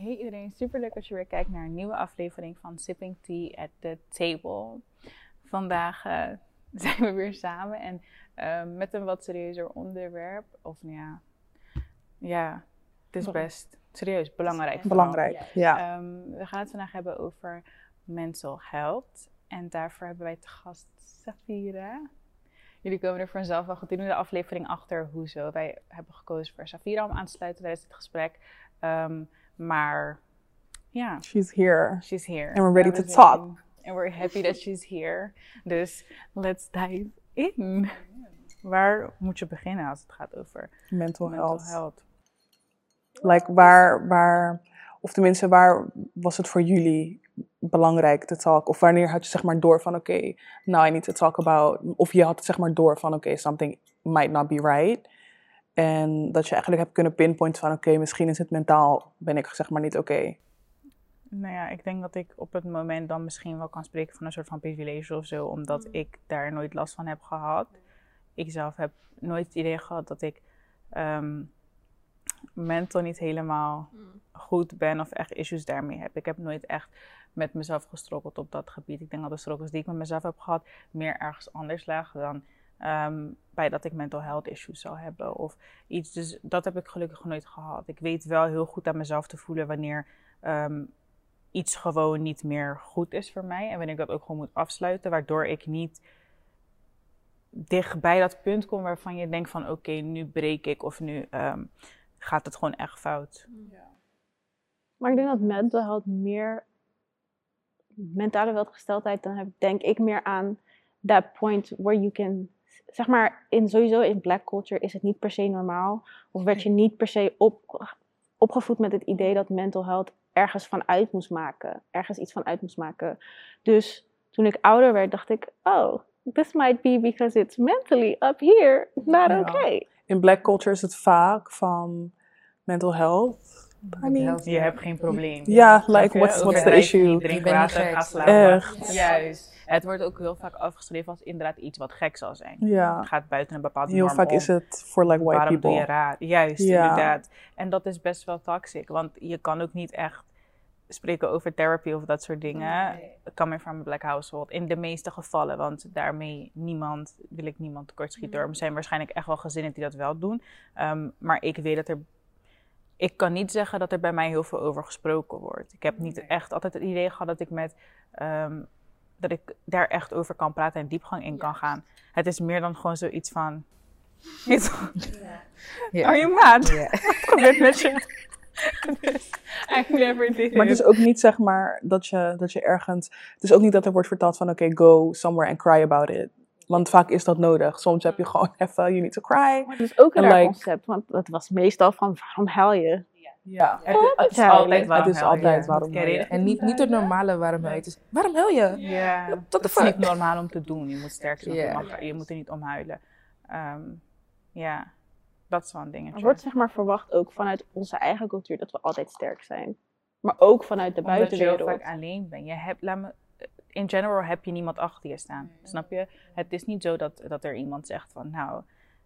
Hey iedereen, super leuk dat je weer kijkt naar een nieuwe aflevering van Sipping Tea at the Table. Vandaag eh, zijn we weer samen en eh, met een wat serieuzer onderwerp. Of nou ja, ja, het is best serieus, belangrijk. vooral. Belangrijk, ja. Ehm, we gaan het vandaag hebben over mental health. En daarvoor hebben wij te gast Safira. Jullie komen er vanzelf wel goed in de aflevering achter hoezo. Wij hebben gekozen voor Safira om aan te sluiten tijdens dit gesprek. Ehm, maar ja, She's here. she's here. And we're ready to talk. And we're happy that she's here. Dus let's dive in. Waar moet je beginnen als het gaat over Mental mental health. health? Like, waar, waar, of tenminste, waar was het voor jullie belangrijk te talk? Of wanneer had je zeg maar door van, oké, now I need to talk about... Of je had zeg maar door van, oké, something might not be right. En dat je eigenlijk hebt kunnen pinpointen van, oké, misschien is het mentaal, ben ik zeg maar niet oké. Nou ja, ik denk dat ik op het moment dan misschien wel kan spreken van een soort van privilege of zo, omdat ik daar nooit last van heb gehad. Ik zelf heb nooit het idee gehad dat ik ehm mental niet helemaal goed ben of echt issues daarmee heb. Ik heb nooit echt met mezelf gestrokkeld op dat gebied. Ik denk dat de struggles die ik met mezelf heb gehad meer ergens anders lagen dan ehm, bij dat ik mental health issues zou hebben of iets. Dus dat heb ik gelukkig nooit gehad. Ik weet wel heel goed aan mezelf te voelen wanneer ehm, iets gewoon niet meer goed is voor mij. En wanneer ik dat ook gewoon moet afsluiten, waardoor ik niet dicht bij dat punt kom waarvan je denkt van oké, nu breek ik of nu ehm, gaat het gewoon echt fout. Maar ik denk dat mental health meer mentale welgesteldheid, dan heb, denk ik meer aan that point where you can, zeg maar, in, sowieso in black culture is het niet per se normaal. Of werd je niet per se op, opgevoed met het idee dat mental health ergens van uit moest maken. Ergens iets van uit moest maken. Dus toen ik ouder werd, dacht ik, oh, this might be because it's mentally up here, not Ja. okay. In black culture is het vaak van mental health. I mean, Je hebt geen probleem. Ja, like, what's- what's the issue? Drink Ik ben niet water, gek. ga slapen. Echt. Juist. Het wordt ook heel vaak afgeschreven als inderdaad iets wat gek zal zijn. ja. Het gaat buiten een bepaald Heel norm vaak om. is het voor like white Waarom doe je people. raar? Juist, Ja. inderdaad. En dat is best wel toxic, want je kan ook niet echt spreken over therapy of dat soort dingen. Coming from a black household. In de meeste gevallen, want daarmee niemand, wil ik niemand tekortschieten. Mm. Er zijn waarschijnlijk echt wel gezinnen die dat wel doen. Ehm, maar ik weet dat er. Ik kan niet zeggen dat er bij mij heel veel over gesproken wordt. Ik heb niet echt altijd het idee gehad dat ik met. ehm, dat ik daar echt over kan praten en diepgang in kan gaan. Het is meer dan gewoon zoiets van. Ja. Are you mad? Wat gebeurt met je? Dus, I never did Maar het is ook niet zeg maar dat je, dat je ergens. Het is ook niet dat er wordt verteld van oké, go somewhere and cry about it. Want vaak is dat nodig. Soms heb je gewoon even, you need to cry. Maar dat is ook een like- concept, want het was meestal van, waarom huil je? Ja. Het, is- het is Ja, altijd waarom het is altijd waarom. Je? En niet, niet het normale waarom huil je. Het is, waarom huil je? Ja, dat is niet normaal om te doen. Je moet sterk zijn. je moet er niet om huilen. Ehm, ja, dat is wel een Er dingetje. wordt zeg maar verwacht ook vanuit onze eigen cultuur dat we altijd sterk zijn. Maar ook vanuit de Omdat je heel buitenwereld. vaak alleen bent. Je hebt, laat me, in general heb je niemand achter je staan. Snap je? Het is niet zo dat, dat er iemand zegt van, nou,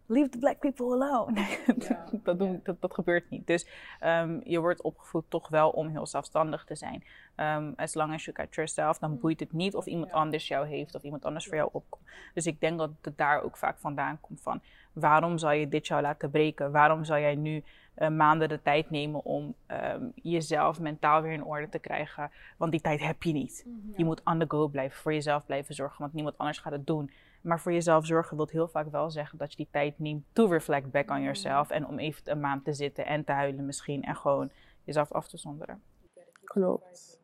leave the black people alone. Nee, dat, doen, dat, dat gebeurt niet. Dus ehm, je wordt opgevoed toch wel om heel zelfstandig te zijn. Ehm, as long as you got yourself, dan boeit het niet of iemand anders jou heeft of iemand anders voor jou opkomt. Dus ik denk dat het daar ook vaak vandaan komt van, waarom zou je dit jou laten breken? Waarom zou jij nu eh, maanden de tijd nemen om ehm, jezelf mentaal weer in orde te krijgen? Want die tijd heb je niet. Je moet on the go blijven, voor jezelf blijven zorgen, want niemand anders gaat het doen. Maar voor jezelf zorgen wil heel vaak wel zeggen dat je die tijd neemt to reflect back on yourself. En om even een maand te zitten en te huilen misschien. En gewoon jezelf af te zonderen. Klopt.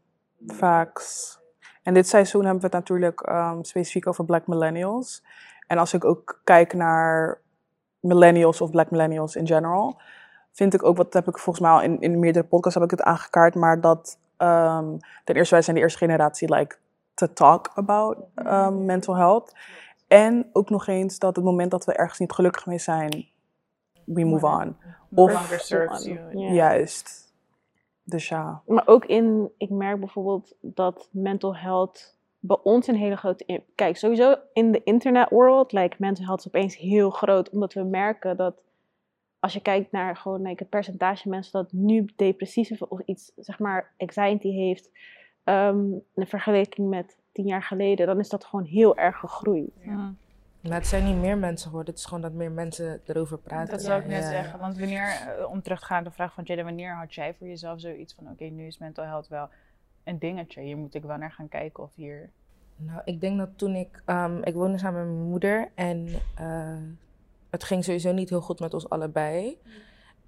Facts. En dit seizoen hebben we het natuurlijk ehm, specifiek over Black Millennials. En als ik ook kijk naar millennials of Black Millennials in general, vind ik ook, wat heb ik volgens mij al in, in meerdere podcasts heb ik het aangekaart, maar dat ehm, ten eerste wij zijn de eerste generatie like to talk about ehm, mental health. En ook nog eens dat het moment dat we ergens niet gelukkig mee zijn, we move on. Of- serves you. Juist. Dus ja. Maar ook in, ik merk bijvoorbeeld dat mental health bij ons een hele grote... in- Kijk, sowieso in de internet world, like mental health is opeens heel groot, omdat we merken dat als je kijkt naar gewoon like, het percentage mensen dat nu depressief is of iets, zeg maar, anxiety heeft, ehm, in vergelijking met tien jaar geleden, dan is dat gewoon heel erg gegroeid. Mm. Maar het zijn niet meer mensen geworden, het is gewoon dat meer mensen erover praten. Dat zou ik Ja, net ja. zeggen. Want wanneer, eh, om terug te gaan naar de vraag van Jada, wanneer had jij voor jezelf zoiets van: oké, nu is mental health wel een dingetje. Hier moet ik wel naar gaan kijken of hier. Nou, ik denk dat toen ik... ehm, ik woonde samen met mijn moeder en eh, het ging sowieso niet heel goed met ons allebei.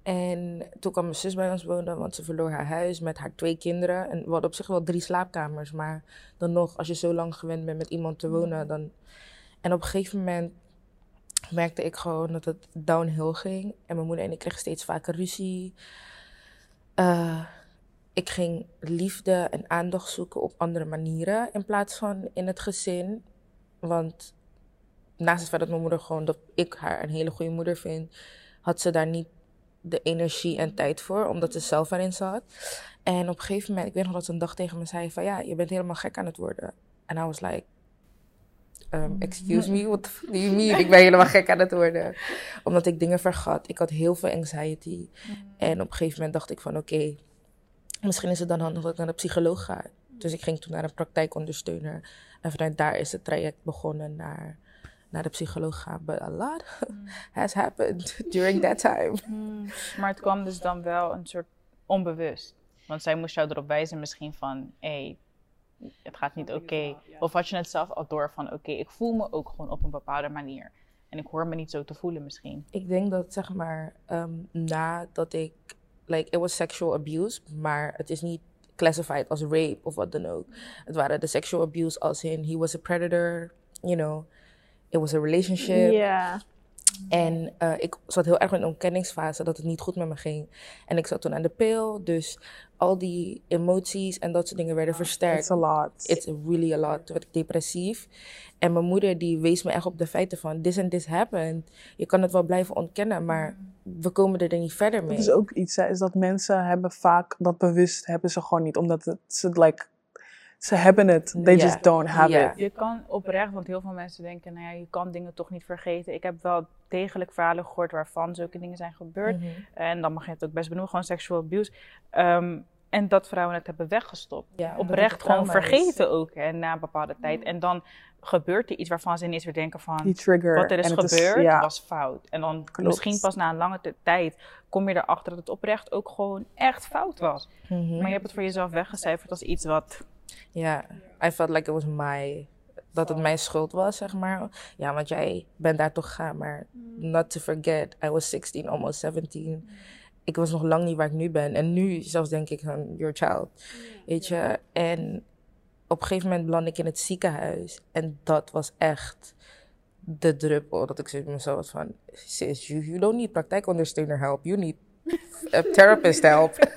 En toen kwam mijn zus bij ons wonen, want ze verloor haar huis met haar twee kinderen. En we hadden op zich wel drie slaapkamers, maar dan nog, als je zo lang gewend bent met iemand te wonen, dan... En op een gegeven moment merkte ik gewoon dat het downhill ging. En mijn moeder en ik kregen steeds vaker ruzie. Eh, ik ging liefde en aandacht zoeken op andere manieren in plaats van in het gezin. Want naast het feit dat mijn moeder gewoon dat ik haar een hele goede moeder vind, had ze daar niet de energie en tijd voor, omdat ze zelf erin zat. En op een gegeven moment, ik weet nog dat ze een dag tegen me zei van ja, je bent helemaal gek aan het worden. En I was like, um, excuse me, what do you mean? Ik ben helemaal gek aan het worden. Omdat ik dingen vergat. Ik had heel veel anxiety. En op een gegeven moment dacht ik van oké, misschien is het dan handig dat ik naar de psycholoog ga. Dus ik ging toen naar een praktijkondersteuner. En vanuit daar is het traject begonnen naar, naar de psycholoog gaan. But a lot has happened during that time. Maar het kwam dus dan wel een soort onbewust. Want zij moest jou erop wijzen, misschien van: hé, hey, het gaat niet oké. Of had je het zelf al door van: oké, ik voel me ook gewoon op een bepaalde manier. En ik hoor me niet zo te voelen, misschien. Ik denk dat zeg maar ehm, nadat ik, like, it was sexual abuse, maar het is niet classified als rape of wat dan ook. Het waren de sexual abuse als in he was a predator, you know, it was a relationship. Ja. En eh, ik zat heel erg in een ontkenningsfase dat het niet goed met me ging. En ik zat toen aan de pil, dus al die emoties en dat soort dingen werden versterkt. It's a lot. It's really a lot. Toen werd ik depressief. En mijn moeder die wees me echt op de feiten van... This and this happened. Je kan het wel blijven ontkennen, maar we komen er niet verder mee. Dat is ook iets, hè, is dat mensen hebben vaak dat bewust hebben ze gewoon niet, omdat het, ze, like, ze hebben het, they just don't have it. Je kan oprecht, want heel veel mensen denken: nou ja, je kan dingen toch niet vergeten. Ik heb wel degelijk verhalen gehoord waarvan zulke dingen zijn gebeurd. Mhm. En dan mag je het ook best benoemen, gewoon sexual abuse. Ehm, en dat vrouwen het hebben weggestopt. Ja, Oprecht gewoon is. vergeten ook, hè, na een bepaalde tijd. En dan gebeurt er iets waarvan ze ineens weer denken van... Die trigger. Wat er is en gebeurd ja, was fout. En dan Klopt. misschien pas na een lange tijd kom je erachter dat het oprecht ook gewoon echt fout was. Mhm. Maar je hebt het voor jezelf weggecijferd als iets wat... Ja, I felt like it was my... Dat het mijn schuld was, zeg maar. Ja, want jij bent daar toch gegaan. Maar not to forget, I was 16, almost 17. Ik was nog lang niet waar ik nu ben. En nu zelfs denk ik van, your child. Weet je? En op een gegeven moment belandde ik in het ziekenhuis. En dat was echt de druppel. Dat ik zo mezelf van, sis, you, you don't need praktijkondersteuner help. You need a therapist help.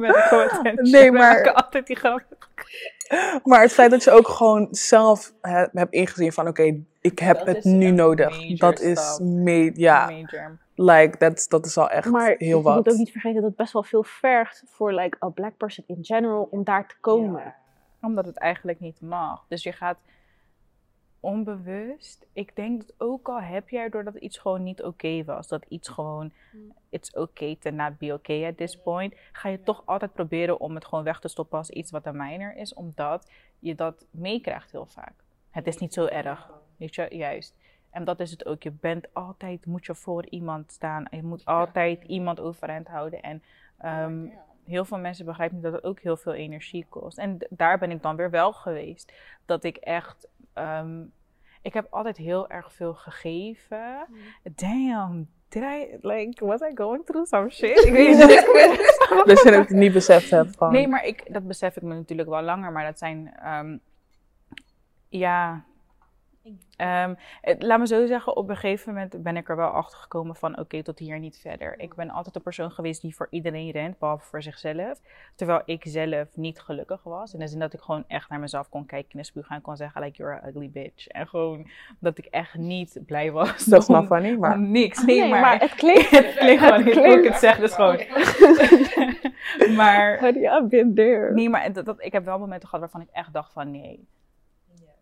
Nee, maar- maken altijd die grap. Maar het feit dat je ook gewoon zelf he- hebt ingezien van oké, ik heb Dat het nu nodig. Dat is me, ja, Major. like, dat, dat is al echt Maar heel je wat. moet ook niet vergeten dat het best wel veel vergt voor like, a black person in general om daar te komen. Omdat het eigenlijk niet mag. Dus je gaat onbewust. Ik denk dat ook al heb jij doordat iets gewoon niet oké was, dat iets gewoon it's okay to not be okay at this point, ga je toch altijd proberen om het gewoon weg te stoppen als iets wat een minor is, omdat je dat meekrijgt heel vaak. Het is niet zo erg, weet je, juist. En dat is het ook. Je bent altijd, moet je voor iemand staan. Je moet altijd iemand overeind houden. En ehm, heel veel mensen begrijpen niet dat het ook heel veel energie kost. En daar ben ik dan weer wel geweest. Dat ik echt. Ehm, ik heb altijd heel erg veel gegeven. Damn, did I, like, was I going through some shit? Ik weet niet. Ik Dus je het niet beseft hebt van. Nee, maar ik, dat besef ik me natuurlijk wel langer. Maar dat zijn, ehm, ja. Ehm, het- laat me zo zeggen, op een gegeven moment ben ik er wel achter gekomen van oké, tot hier niet verder. Ik ben altijd de persoon geweest die voor iedereen rent, behalve voor zichzelf. Terwijl ik zelf niet gelukkig was. In de zin dat ik gewoon echt naar mezelf kon kijken in de spiegel en kon zeggen, like, you're a ugly bitch. En gewoon dat ik echt niet blij was. Dat is not funny, maar niks. Nee, maar, het klinkt. het klinkt gewoon niet hoe ik het zeg, dus gewoon. maar Honey, I've been there. Nee, maar dat, dat- ik heb wel momenten gehad waarvan ik echt dacht van nee.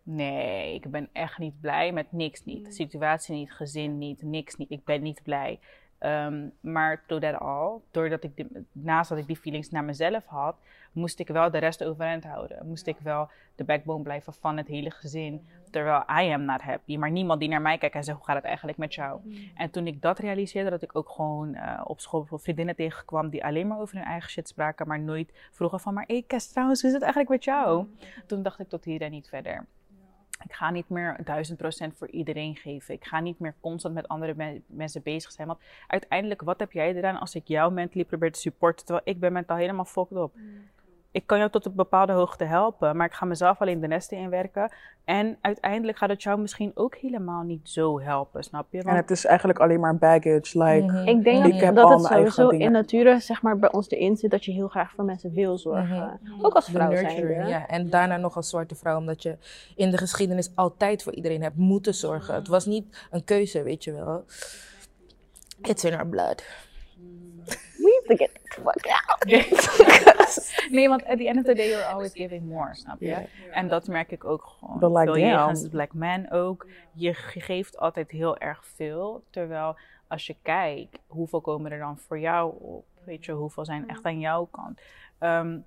Nee, ik ben echt niet blij met niks niet. Situatie niet, gezin niet, niks niet. Ik ben niet blij. Ehm, maar to that all, doordat ik, naast dat ik die feelings naar mezelf had, moest ik wel de rest overeind houden. Moest ik wel de backbone blijven van het hele gezin. Terwijl I am not happy. Maar niemand die naar mij kijkt en zegt, hoe gaat het eigenlijk met jou? En toen ik dat realiseerde, dat ik ook gewoon eh, op school bijvoorbeeld vriendinnen tegenkwam die alleen maar over hun eigen shit spraken, maar nooit vroegen van, maar hey Kes, trouwens, hoe is het eigenlijk met jou? Toen dacht ik tot hier en niet verder. Ik ga niet meer duizend procent voor iedereen geven. Ik ga niet meer constant met andere men- mensen bezig zijn. Want uiteindelijk, wat heb jij eraan als ik jou mentally probeer te supporten, terwijl ik ben mentaal helemaal fucked up? Ik kan jou tot een bepaalde hoogte helpen, maar ik ga mezelf alleen de nesten inwerken. En uiteindelijk gaat het jou misschien ook helemaal niet zo helpen, snap je? En Want het is eigenlijk alleen maar baggage. Like, Mhm. Ik denk Ik dat, dat het sowieso in nature zeg maar, bij ons erin zit dat je heel graag voor mensen wil zorgen. Ook als vrouw zijn. ja. En daarna nog als zwarte vrouw, omdat je in de geschiedenis altijd voor iedereen hebt moeten zorgen. Het was niet een keuze, weet je wel. It's in our blood. To get the fuck out. nee, want at the end of the day, you're always giving more, snap je? En dat merk ik ook gewoon. But like, veel black men ook. Je ge- geeft altijd heel erg veel. Terwijl als je kijkt, hoeveel komen er dan voor jou op? Weet je, hoeveel zijn echt aan jouw kant? Ehm,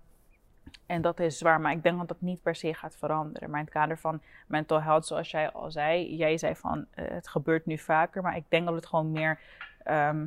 en dat is zwaar, maar ik denk dat dat niet per se gaat veranderen. Maar in het kader van mental health, zoals jij al zei, jij zei van eh, het gebeurt nu vaker, maar ik denk dat het gewoon meer. Ehm,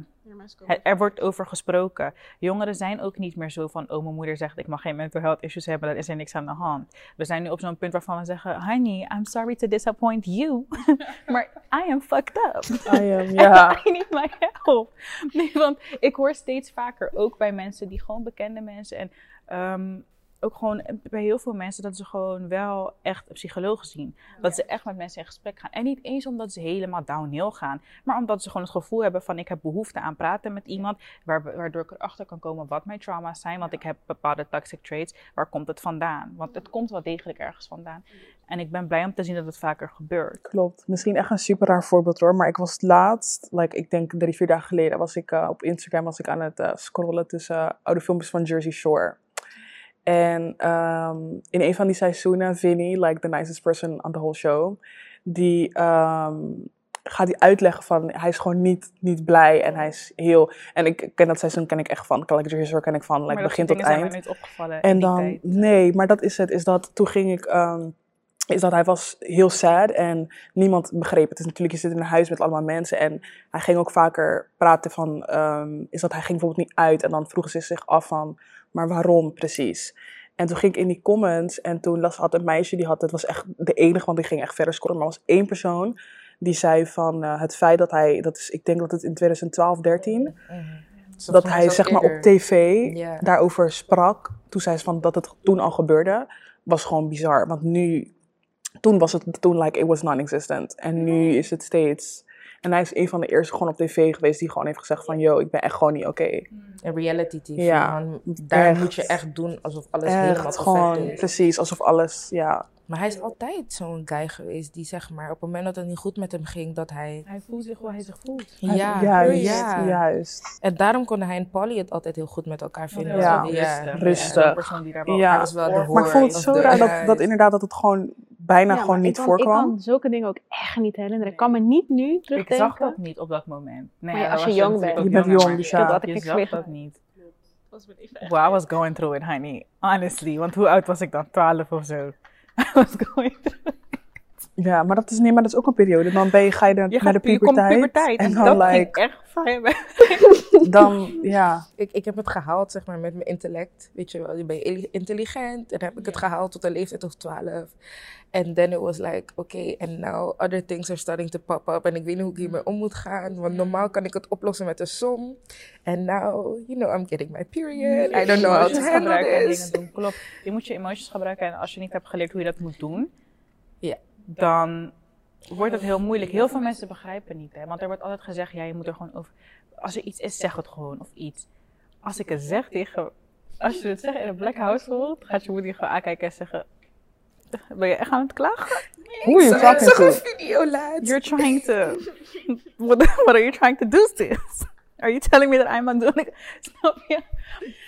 er wordt over gesproken. Jongeren zijn ook niet meer zo van, oh, mijn moeder zegt ik mag geen mental health issues hebben, dan is er niks aan de hand. We zijn nu op zo'n punt waarvan we zeggen, honey, I'm sorry to disappoint you, maar I am fucked up. I am, ja. I need my help. Nee, want ik hoor steeds vaker, ook bij mensen die gewoon bekende mensen en ehm, ook gewoon bij heel veel mensen, dat ze gewoon wel echt een psycholoog zien. Dat ze echt met mensen in gesprek gaan. En niet eens omdat ze helemaal downhill gaan, maar omdat ze gewoon het gevoel hebben van ik heb behoefte aan praten met iemand, waar- waardoor ik erachter kan komen wat mijn trauma's zijn, want ik heb bepaalde toxic traits. Waar komt het vandaan? Want het komt wel degelijk ergens vandaan. En ik ben blij om te zien dat het vaker gebeurt. Klopt. Misschien echt een super raar voorbeeld hoor. Maar ik was laatst, like, ik denk drie, vier dagen geleden, was ik eh, op Instagram was ik aan het eh, scrollen tussen eh, oude filmpjes van Jersey Shore. En ehm, in een van die seizoenen, Vinny, like the nicest person on the whole show, die ehm, gaat die uitleggen van hij is gewoon niet, niet blij en hij is heel. En ik ken dat seizoen ken ik echt van. Jersey Shore ken ik van like, begin tot eind. zijn nooit opgevallen En dan, nee, maar dat is het. Is dat, toen ging ik, ehm, is dat hij was heel sad en niemand begreep het. Dus natuurlijk, je zit in een huis met allemaal mensen en hij ging ook vaker praten van, ehm, is dat hij ging bijvoorbeeld niet uit en dan vroegen ze zich af van, maar waarom precies? En toen ging ik in die comments en toen las, had een meisje, die had, het was echt de enige, want die ging echt verder scoren, maar was één persoon die zei van eh, het feit dat hij, dat is, ik denk dat het in 2012, 13, Mhm. dat hij zeg maar op tv daarover sprak, toen zei ze van dat het toen al gebeurde, was gewoon bizar. Want nu, toen was het, toen like it was non-existent. En nu is het steeds, en hij is een van de eerste gewoon op tv geweest die gewoon heeft gezegd van, yo, ik ben echt gewoon niet oké. Een reality TV. Ja, man. Daar echt. moet je echt doen alsof alles helemaal Echt, perfect gewoon, is. precies, alsof alles, ja. Maar hij is altijd zo'n guy geweest die zeg maar op het moment dat het niet goed met hem ging, dat hij... Hij voelt zich hoe hij zich voelt. Ja, juist, ja. juist. En daarom konden hij en Polly het altijd heel goed met elkaar vinden. Ja. Want- rustig. Rustig. Een persoon die daar wel Ja. Hij was wel de Maar ik vond het zo raar dat, ja, dat inderdaad dat het gewoon bijna Ja, gewoon niet ik kan, Ik voorkwam. kan zulke dingen ook echt niet herinneren. Ik kan me niet nu Ik terugdenken. zag dat niet op dat moment. Nee, Maar ja, als je jong bent. Je bent jonger, jong, dus je- ja. Dat Je ik zag dat niet. Well, I was going through it, honey. Honestly. Want hoe oud was ik dan? 12 of zo. I was going through Ja, maar dat is, nee, maar dat is ook een periode. Dan ben je, ga je de- Je, naar gaat, de je komt puberteit. En En dan dat like, echt fijn. dan, ja. Ik, ik heb het gehaald, zeg maar, met mijn intellect. Weet je wel, je bent intelligent. En dan heb ik het gehaald tot een leeftijd of 12. En then it was like, oké, and now other things are starting to pop up. En ik weet niet hoe ik hiermee om moet gaan. Want normaal kan ik het oplossen met een som. And now, you know, I'm getting my period. I don't know how to handle en this. Klopt. Je moet je emotions gebruiken. En als je niet hebt geleerd hoe je dat moet doen, Ja. Dan wordt het heel moeilijk. Heel veel mensen begrijpen niet. Hè? Want er wordt altijd gezegd, ja, je moet er gewoon over... Als er iets is, zeg het gewoon. Of iets. Als ik het zeg tegen... Als je het zegt in een black household, gaat je moeder je gewoon aankijken en zeggen... Ben je echt aan het klagen? Hoe je zag een video laatst. You're trying to... What, what are you trying to do this? Are you telling me that I'm it? Snap je?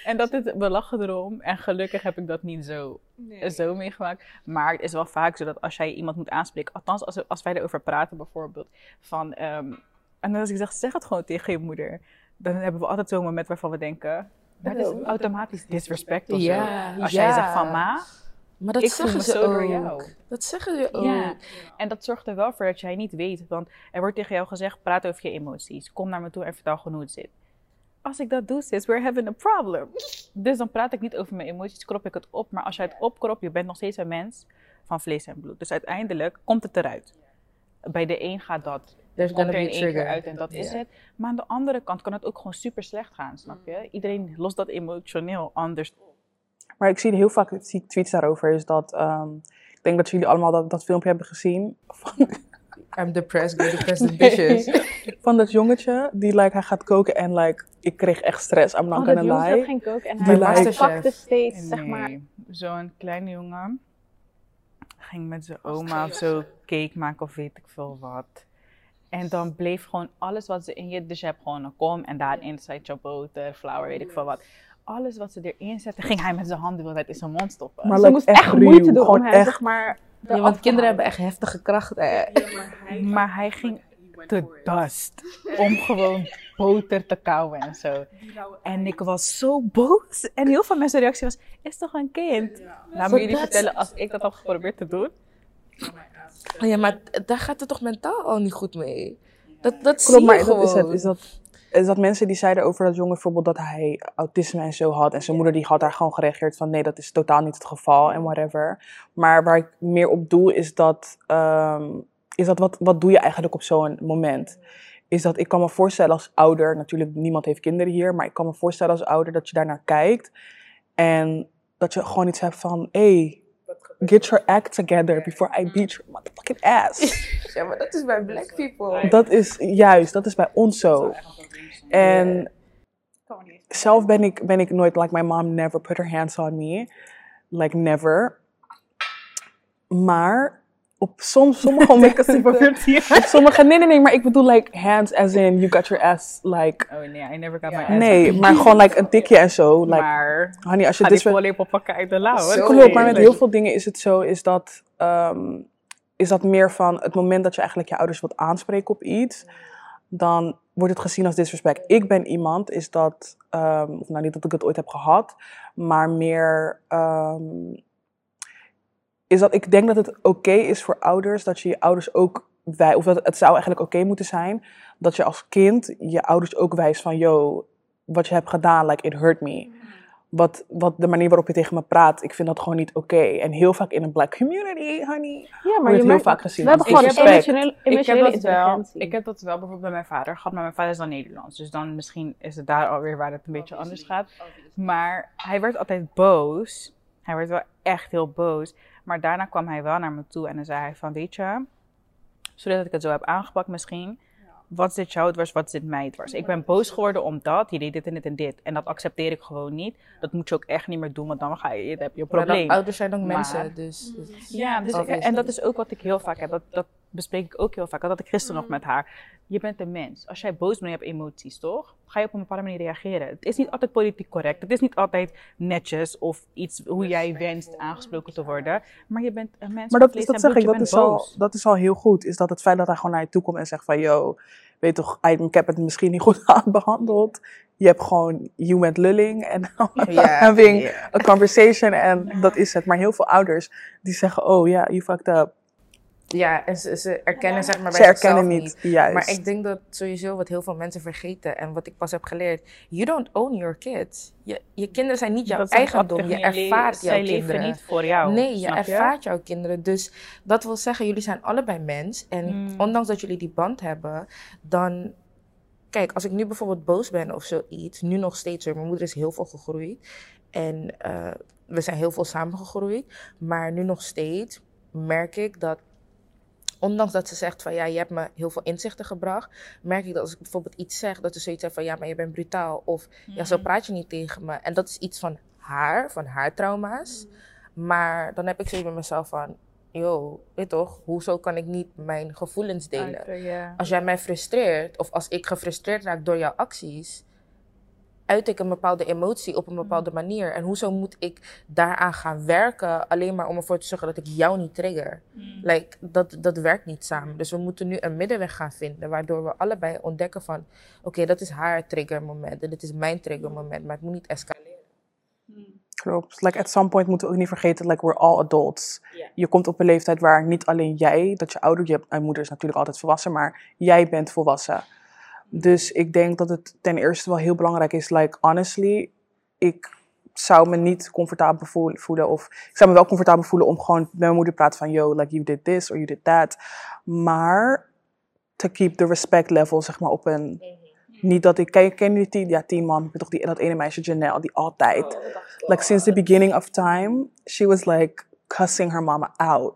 En dat is, we lachen erom. En gelukkig heb ik dat niet zo, zo meegemaakt. Maar het is wel vaak zo dat als jij iemand moet aanspreken... Althans, als, als wij erover praten bijvoorbeeld... Van, ehm, En als ik zeg, zeg het gewoon tegen je moeder. Dan hebben we altijd zo'n moment waarvan we denken, dat is automatisch disrespect of zo. Ja, Als jij zegt van ma, Maar dat Ik zeggen ze zo door ook. jou. Dat zeggen ze ook. Ja. En dat zorgt er wel voor dat jij niet weet. Want er wordt tegen jou gezegd, praat over je emoties. Kom naar me toe en vertel gewoon hoe het zit. Als ik dat doe, sis, we're having a problem. Dus dan praat ik niet over mijn emoties, krop ik het op. Maar als jij het opkropt, je bent nog steeds een mens van vlees en bloed. Dus uiteindelijk komt het eruit. Bij de een gaat dat, There's komt er be in één keer trigger. uit en dat is het. Maar aan de andere kant kan het ook gewoon super slecht gaan, snap je? Iedereen lost dat emotioneel anders op. Maar ik zie heel vaak zie tweets daarover. Is dat, ehm, ik denk dat jullie allemaal dat, dat filmpje hebben gezien. Van, I'm depressed, go depressed and vicious. van dat jongetje die like, hij gaat koken en like, ik kreeg echt stress. I'm not Oh, gonna dat lie. ging koken en Die hij lijkt- pakte steeds, zeg Nee, maar... Zo'n kleine jongen ging met zijn oma of zo cake maken of weet ik veel wat. En dan bleef gewoon alles wat ze in je... Dus je hebt gewoon een kom en daarin zit je boter, flour, weet ik veel wat. Alles wat ze erin zetten, ging hij met zijn handen de hele tijd in zijn mond stoppen. Maar Ze moest echt echt moeite doen om hem, echt. zeg maar... Ja, want kinderen hebben echt heftige kracht. Hè. Maar hij ging te dust om gewoon boter te kauwen en zo. En ik was zo boos. En heel veel mensen reactie was, is toch een kind? Laat me jullie vertellen, als ik dat had geprobeerd te doen. Oh Ja, maar daar gaat het toch mentaal al niet goed mee? Dat, dat zie Klopt, je maar gewoon. dat is het. Is dat, dat mensen die zeiden over dat jongen bijvoorbeeld dat hij autisme en zo had. En zijn moeder die had daar gewoon gereageerd van nee, dat is totaal niet het geval en whatever. Maar waar ik meer op doe is dat, ehm, is dat wat, wat doe je eigenlijk op zo'n moment? Is dat ik kan me voorstellen als ouder, natuurlijk niemand heeft kinderen hier, maar ik kan me voorstellen als ouder dat je daarnaar kijkt. En dat je gewoon iets hebt van, hey, get your act together before I beat your motherfucking ass. Ja, maar dat is bij black people. Dat is juist, dat is bij ons zo. En zelf ben ik, ben ik nooit, like my mom never put her hands on me. Like never. Maar op soms, sommige momenten, op sommige, nee nee nee, maar ik bedoel like hands as in you got your ass, like, Oh nee, I never got my ass. nee, maar gewoon like een tikje en zo. Like, maar honey, als je dit wil- volleybal pakken uit de lauw. Klopt, maar met heel veel dingen is het zo, is dat, ehm, is dat meer van het moment dat je eigenlijk je ouders wilt aanspreken op iets, dan wordt het gezien als disrespect. Ik ben iemand, is dat, ehm, nou niet dat ik het ooit heb gehad, maar meer, ehm, is dat ik denk dat het oké is voor ouders dat je je ouders ook wij, of dat het zou eigenlijk oké moeten zijn dat je als kind je ouders ook wijst van, yo, wat je hebt gedaan, like it hurt me wat, wat de manier waarop je tegen me praat, ik vind dat gewoon niet oké. En heel vaak in een black community, honey. Ja, maar Wordt je heel merkt- vaak gezien We hebben gewoon emotionele, Ik heb, emotionele dat wel, intelligentie. ik heb dat wel bijvoorbeeld bij mijn vader gehad, maar mijn vader is dan Nederlands. Dus dan misschien is het daar alweer waar het een beetje anders gaat. Maar hij werd altijd boos. Hij werd wel echt heel boos. Maar daarna kwam hij wel naar me toe en dan zei hij van, weet je, zodat ik het zo heb aangepakt misschien. Wat zit jou dwars, wat zit mij dwars? Ik ben boos geworden omdat je deed dit en dit en dit. En dat accepteer ik gewoon niet. Dat moet je ook echt niet meer doen, want dan, ga je, dan heb je een Maar probleem. ouders zijn ook Maar- mensen, dus... dus- Ja, dus ik- en dat is ook wat ik heel vaak heb. Dat, dat bespreek ik ook heel vaak. Dat had ik gisteren nog met haar. Je bent een mens. Als jij boos bent en je hebt emoties, toch? Ga je op een bepaalde manier reageren. Het is niet altijd politiek correct. Het is niet altijd netjes of iets hoe jij wenst aangesproken te worden. Maar je bent een mens Maar dat, is, dat zeg ik, Je dat is, al, dat is al heel goed. Is dat het feit dat hij gewoon naar je toe komt en zegt van, yo, weet toch, I- ik heb het misschien niet goed behandeld. Je hebt gewoon, you went lulling en Ja, having a conversation en dat is het. Maar heel veel ouders die zeggen, oh ja, you fucked up. Ja, en ze, ze erkennen zeg maar bij Ze erkennen niet, juist. Maar ik denk dat sowieso wat heel veel mensen vergeten en wat ik pas heb geleerd, you don't own your kids. Je, je kinderen zijn niet jouw Dat eigendom, je ervaart jouw Zij kinderen. leven niet voor jou. Nee, je ervaart jouw kinderen. Dus dat wil zeggen, jullie zijn allebei mens. En Mm. ondanks dat jullie die band hebben, dan... Kijk, als ik nu bijvoorbeeld boos ben of zoiets, nu nog steeds hoor. Mijn moeder is heel veel gegroeid. En eh, we zijn heel veel samengegroeid. Maar nu nog steeds merk ik dat, ondanks dat ze zegt van ja, je hebt me heel veel inzichten gebracht, merk ik dat als ik bijvoorbeeld iets zeg, dat ze zoiets heeft van ja, maar je bent brutaal. Of ja, zo praat je niet tegen me. En dat is iets van haar, van haar trauma's. Maar dan heb ik zoiets bij mezelf van, yo, weet toch, hoezo kan ik niet mijn gevoelens delen? Als jij mij frustreert, of als ik gefrustreerd raak door jouw acties, uit ik een bepaalde emotie op een bepaalde manier. En hoezo moet ik daaraan gaan werken alleen maar om ervoor te zorgen dat ik jou niet trigger? Like, dat, dat werkt niet samen. Dus we moeten nu een middenweg gaan vinden, waardoor we allebei ontdekken van, oké, dat is haar triggermoment en dit is mijn triggermoment, maar het moet niet escaleren. Klopt. Like at some point moeten we ook niet vergeten, like we're all adults. Je komt op een leeftijd waar niet alleen jij, dat je ouder, je moeder is natuurlijk altijd volwassen, maar jij bent volwassen. Dus ik denk dat het ten eerste wel heel belangrijk is, like honestly, ik zou me niet comfortabel voel- voelen of ik zou me wel comfortabel voelen om gewoon met mijn moeder te praten van yo, like you did this or you did that. Maar to keep the respect level zeg maar op een niet dat ik ken, ken je die ja tien man, ik ben toch die dat ene meisje Janelle die altijd like since the beginning of time she was like cussing her mama out.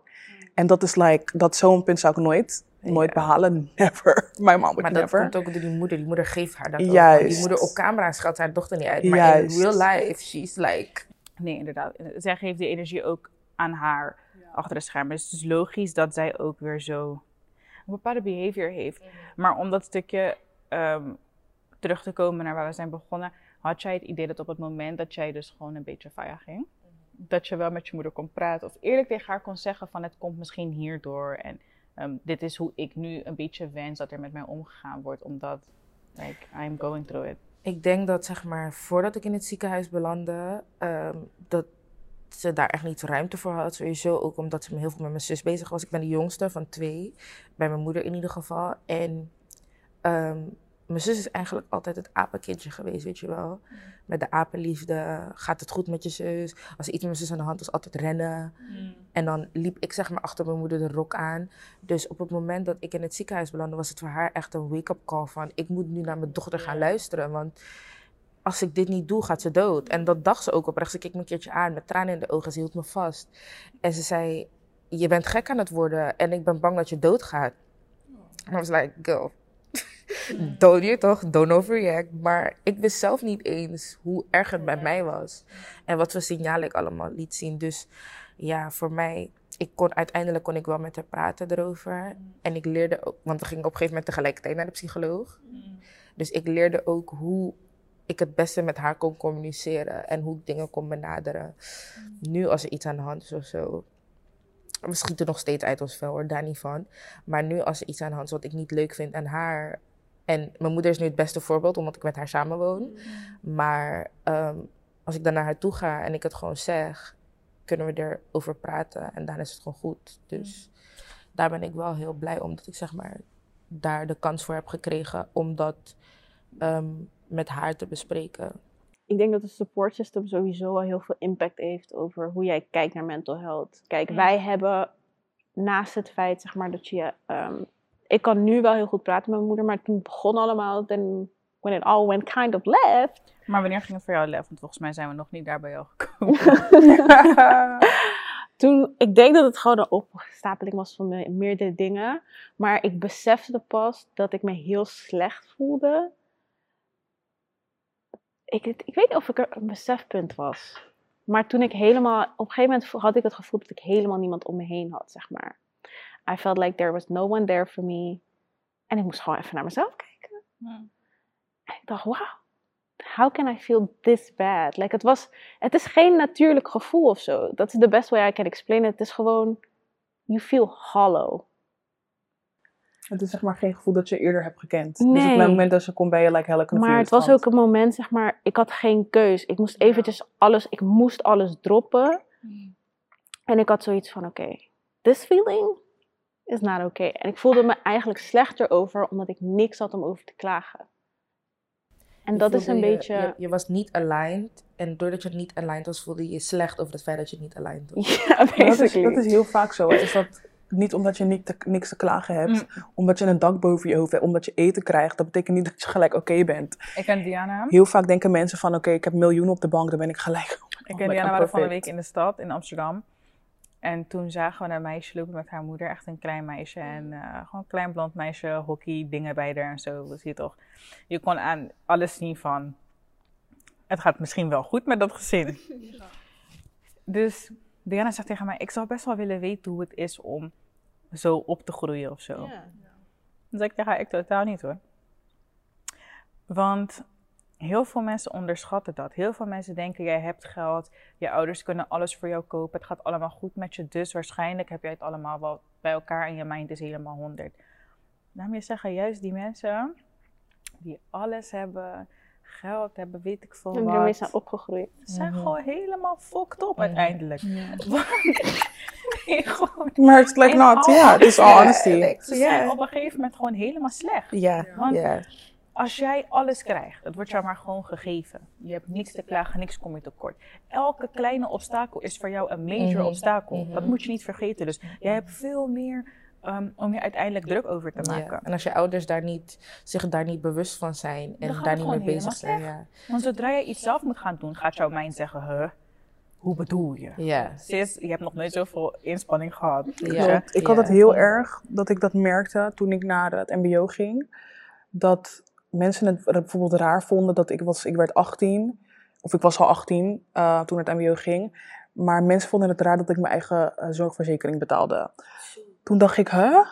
En dat is like dat zo'n punt zou ik nooit nooit behalen, never. My mom would Maar dat never. komt ook door die moeder. Die moeder geeft haar dat ook. Juist. Want Die moeder op camera schat haar dochter niet uit. Maar Juist. in real life, she's like... Nee, inderdaad. Zij geeft die energie ook aan haar achter de schermen. Dus het is logisch dat zij ook weer zo een bepaalde behavior heeft. Maar om dat stukje ehm, terug te komen naar waar we zijn begonnen, had jij het idee dat op het moment dat jij dus gewoon een beetje fire ging, dat je wel met je moeder kon praten of eerlijk tegen haar kon zeggen van het komt misschien hierdoor en ehm, dit is hoe ik nu een beetje wens dat er met mij omgegaan wordt, omdat like, I'm going through it. Ik denk dat, zeg maar, voordat ik in het ziekenhuis belandde, ehm, dat ze daar echt niet ruimte voor had. Sowieso ook omdat ze heel veel met mijn zus bezig was. Ik ben de jongste van twee, bij mijn moeder in ieder geval. En ehm, mijn zus is eigenlijk altijd het apenkindje geweest, weet je wel. Met de apenliefde, gaat het goed met je zus? Als er iets met mijn zus aan de hand was, altijd rennen. En dan liep ik zeg maar achter mijn moeder de rok aan. Dus op het moment dat ik in het ziekenhuis belandde, was het voor haar echt een wake-up call van... ik moet nu naar mijn dochter gaan luisteren, want als ik dit niet doe, gaat ze dood. En dat dacht ze ook oprecht. Ze keek me een keertje aan met tranen in de ogen. Ze hield me vast. En ze zei, je bent gek aan het worden en ik ben bang dat je doodgaat. En I was like, girl, don't je toch, don't overreact. Maar ik wist zelf niet eens hoe erg het bij mij was. En wat voor signalen ik allemaal liet zien. Dus ja, voor mij, ik kon, uiteindelijk kon ik wel met haar praten erover. En ik leerde ook, want we gingen op een gegeven moment tegelijkertijd naar de psycholoog. Dus ik leerde ook hoe ik het beste met haar kon communiceren en hoe ik dingen kon benaderen. Nu als er iets aan de hand is of zo. We schieten nog steeds uit ons vel hoor, daar niet van. Maar nu als er iets aan de hand is wat ik niet leuk vind aan haar. En mijn moeder is nu het beste voorbeeld, omdat ik met haar samenwoon. Maar ehm, als ik dan naar haar toe ga en ik het gewoon zeg, kunnen we erover praten. En dan is het gewoon goed. Dus daar ben ik wel heel blij om dat ik zeg maar daar de kans voor heb gekregen om dat ehm, met haar te bespreken. ik denk dat het support system sowieso wel heel veel impact heeft over hoe jij kijkt naar mental health. Kijk, wij hebben naast het feit, zeg maar, dat je. ehm, ik kan nu wel heel goed praten met mijn moeder, maar toen begon allemaal, then when it all went kind of left. Maar wanneer ging het voor jou lef? Want volgens mij zijn we nog niet daar bij jou gekomen. Toen, ik denk dat het gewoon een opstapeling was van me- meerdere dingen. Maar ik besefte pas dat ik me heel slecht voelde. Ik, ik weet niet of ik er een besefpunt was. Maar toen ik helemaal... Op een gegeven moment had ik het gevoel dat ik helemaal niemand om me heen had, zeg maar. I felt like there was no one there for me. En ik moest gewoon even naar mezelf kijken. En ik dacht, wow, how can I feel this bad? Like, het, was, het is geen natuurlijk gevoel of zo. Dat is the best way I can explain it. Het is gewoon, you feel hollow. Het is zeg maar geen gevoel dat je eerder hebt gekend. Dus op Nee. het moment dat ze komt ben je like helle. Maar het was ook een moment, zeg maar, ik had geen keus. Ik moest eventjes alles, ik moest alles droppen. En ik had zoiets van, oké, this feeling is not okay. En ik voelde me eigenlijk slechter over, omdat ik niks had om over te klagen. En Je dat is een je- beetje... Je, je was niet aligned. En doordat je niet aligned was, voelde je je slecht over het feit dat je niet aligned was. Ja, Maar dat, is, basically. dat is heel vaak zo. Is dat niet omdat je niet te- niks te klagen hebt, omdat je een dak boven je hoofd hebt, omdat je eten krijgt, dat betekent niet dat je gelijk oké bent. Ik ken Diana. Heel vaak denken mensen van oké, ik heb miljoenen op de bank, dan ben ik gelijk. Ik Oh, en like, Diana I'm waren van een perfect. week in de stad, in Amsterdam. En toen zagen we een meisje lopen met haar moeder, echt een klein meisje. En eh, gewoon een klein blond meisje, hockey, dingen bij haar en zo. Dat zie je toch. Je kon aan alles zien van, het gaat misschien wel goed met dat gezin. Dus Diana zegt tegen mij, ik zou best wel willen weten hoe het is om zo op te groeien of zo. Dan zeg ik tegen haar, ik totaal niet hoor. Want heel veel mensen onderschatten dat. Heel veel mensen denken, jij hebt geld, je ouders kunnen alles voor jou kopen, het gaat allemaal goed met je, dus waarschijnlijk heb jij het allemaal wel bij elkaar en je mind is helemaal honderd. Laat me zeggen, juist die mensen die alles hebben, geld hebben, weet ik veel En die ermee wat, zijn opgegroeid. zijn Mhm. gewoon helemaal fucked up Mhm. uiteindelijk. Nee, gewoon, Maar it's like not, ja, het is all Ja, honesty. ze zijn ja. op een gegeven moment gewoon helemaal slecht. Ja, ja. Als jij alles krijgt, het wordt jou maar gewoon gegeven. Je hebt niks te klagen, niks kom je tekort. Elke kleine obstakel is voor jou een major Mhm. obstakel. Mhm. Dat moet je niet vergeten. Dus jij hebt veel meer ehm, om je uiteindelijk druk over te Ja. maken. En als je ouders daar niet, zich daar niet bewust van zijn en daar niet mee bezig zijn. Ja. Want zodra je iets zelf moet gaan doen, gaat jouw mind zeggen, huh, hoe bedoel je? Ja. Sis, je hebt nog nooit zoveel inspanning gehad. Ja. Ik had het heel erg dat ik dat merkte toen ik naar het MBO ging. Dat mensen het bijvoorbeeld raar vonden dat ik was, ik werd 18, of ik was al 18 eh, toen het MBO ging. Maar mensen vonden het raar dat ik mijn eigen eh, zorgverzekering betaalde. Toen dacht ik, huh?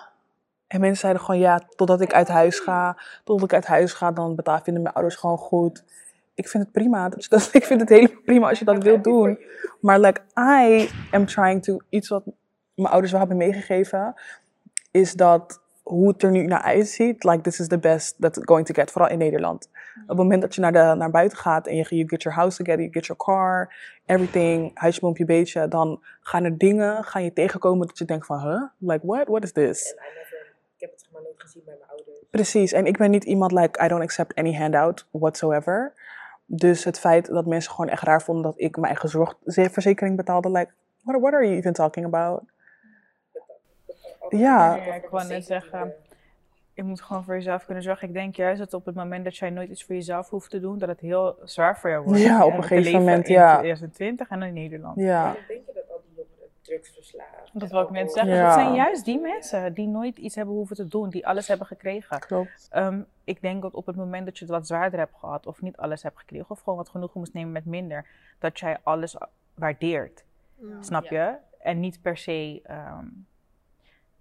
En mensen zeiden gewoon, ja, totdat ik uit huis ga, totdat ik uit huis ga, dan betaal, vinden mijn ouders gewoon goed. Ik vind het prima. Dat, dat- ik vind het helemaal prima als je dat wilt doen. Maar like, I am trying to, iets wat mijn ouders wel hebben meegegeven, is dat hoe het er nu naar uitziet, like this is the best that's going to get, vooral in Nederland. Op het moment dat je naar, de, naar buiten gaat en je you get your house together, you get your car, everything, huisje, boompje, beetje, dan gaan er dingen, gaan je tegenkomen dat je denkt van, huh? Like what? What is this? ik heb het zeg maar nooit gezien bij mijn ouders. Precies, en ik ben niet iemand like, I don't accept any handout whatsoever. Dus het feit dat mensen gewoon echt raar vonden dat ik mijn eigen zorgverzekering betaalde, like, what, what are you even talking about? Ja, Ja, ik wou net zeggen, je moet gewoon voor jezelf kunnen zorgen. Ik denk juist dat op het moment dat jij nooit iets voor jezelf hoeft te doen, dat het heel zwaar voor jou wordt. Ja, op een gegeven moment, in ja. 2020 en in Nederland. ja. denk je dat al die jongeren drugsverslaafd Dat wil ik net zeggen. Ja. Het zijn juist die mensen die nooit iets hebben hoeven te doen, die alles hebben gekregen. Klopt. Ehm, ik denk dat op het moment dat je het wat zwaarder hebt gehad, of niet alles hebt gekregen, of gewoon wat genoegen moest nemen met minder, dat jij alles waardeert. Snap je? En niet per se. ehm,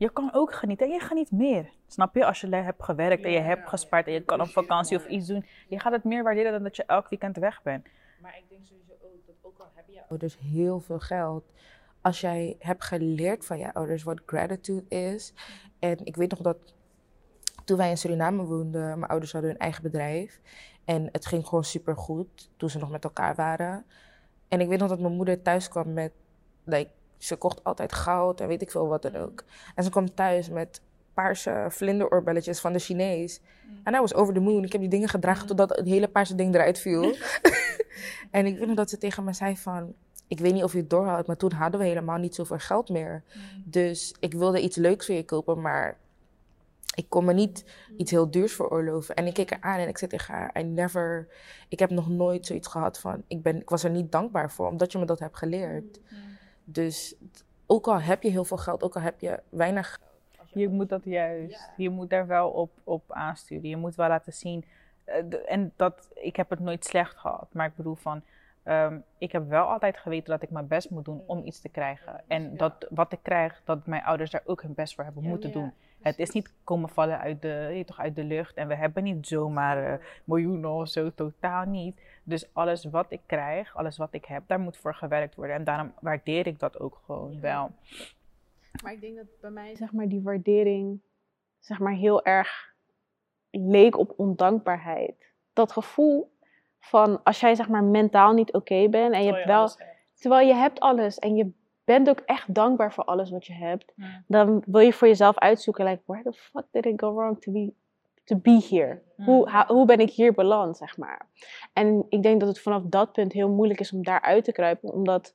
je kan ook genieten en je geniet meer. Snap je? Als je hebt gewerkt en je hebt gespaard en je kan op vakantie of iets doen. Je gaat het meer waarderen dan dat je elk weekend weg bent. Maar ik denk sowieso ook dat ook al heb je ouders heel veel geld, als jij hebt geleerd van je ouders wat gratitude is. En ik weet nog dat toen wij in Suriname woonden, mijn ouders hadden hun eigen bedrijf. En het ging gewoon super goed toen ze nog met elkaar waren. En ik weet nog dat mijn moeder thuis kwam met, like, ze kocht altijd goud en weet ik veel wat dan ook. En ze kwam thuis met paarse vlinderoorbelletjes van de Chinees. En I was over the moon. Ik heb die dingen gedragen totdat het hele paarse ding eruit viel. en ik weet nog dat ze tegen me zei van... Ik weet niet of je het doorhoudt, maar toen hadden we helemaal niet zoveel geld meer. Dus ik wilde iets leuks voor je kopen, maar ik kon me niet iets heel duurs veroorloven. En ik keek haar aan en ik zei tegen haar, I never... Ik heb nog nooit zoiets gehad van... Ik, ben, ik was er niet dankbaar voor, omdat je me dat hebt geleerd. Dus ook al heb je heel veel geld, ook al heb je weinig Je moet dat juist. Je moet daar wel op, op aansturen. Je moet wel laten zien. eh, en dat, ik heb het nooit slecht gehad. Maar ik bedoel van. ehm, ik heb wel altijd geweten dat ik mijn best moet doen om iets te krijgen. En dat wat ik krijg, dat mijn ouders daar ook hun best voor hebben moeten doen. Het is niet komen vallen uit de, toch, uit de lucht. En we hebben niet zomaar eh, miljoenen of zo, totaal niet. Dus alles wat ik krijg, alles wat ik heb, daar moet voor gewerkt worden. En daarom waardeer ik dat ook gewoon wel. Maar ik denk dat bij mij zeg maar die waardering zeg maar heel erg leek op ondankbaarheid. Dat gevoel van als jij zeg maar mentaal niet oké bent en je hebt wel terwijl je hebt alles en je bent ook echt dankbaar voor alles wat je hebt, Ja. dan wil je voor jezelf uitzoeken like where the fuck did it go wrong to be to be here? Hoe, ha- hoe ben ik hier beland, zeg maar? En ik denk dat het vanaf dat punt heel moeilijk is om daaruit te kruipen, omdat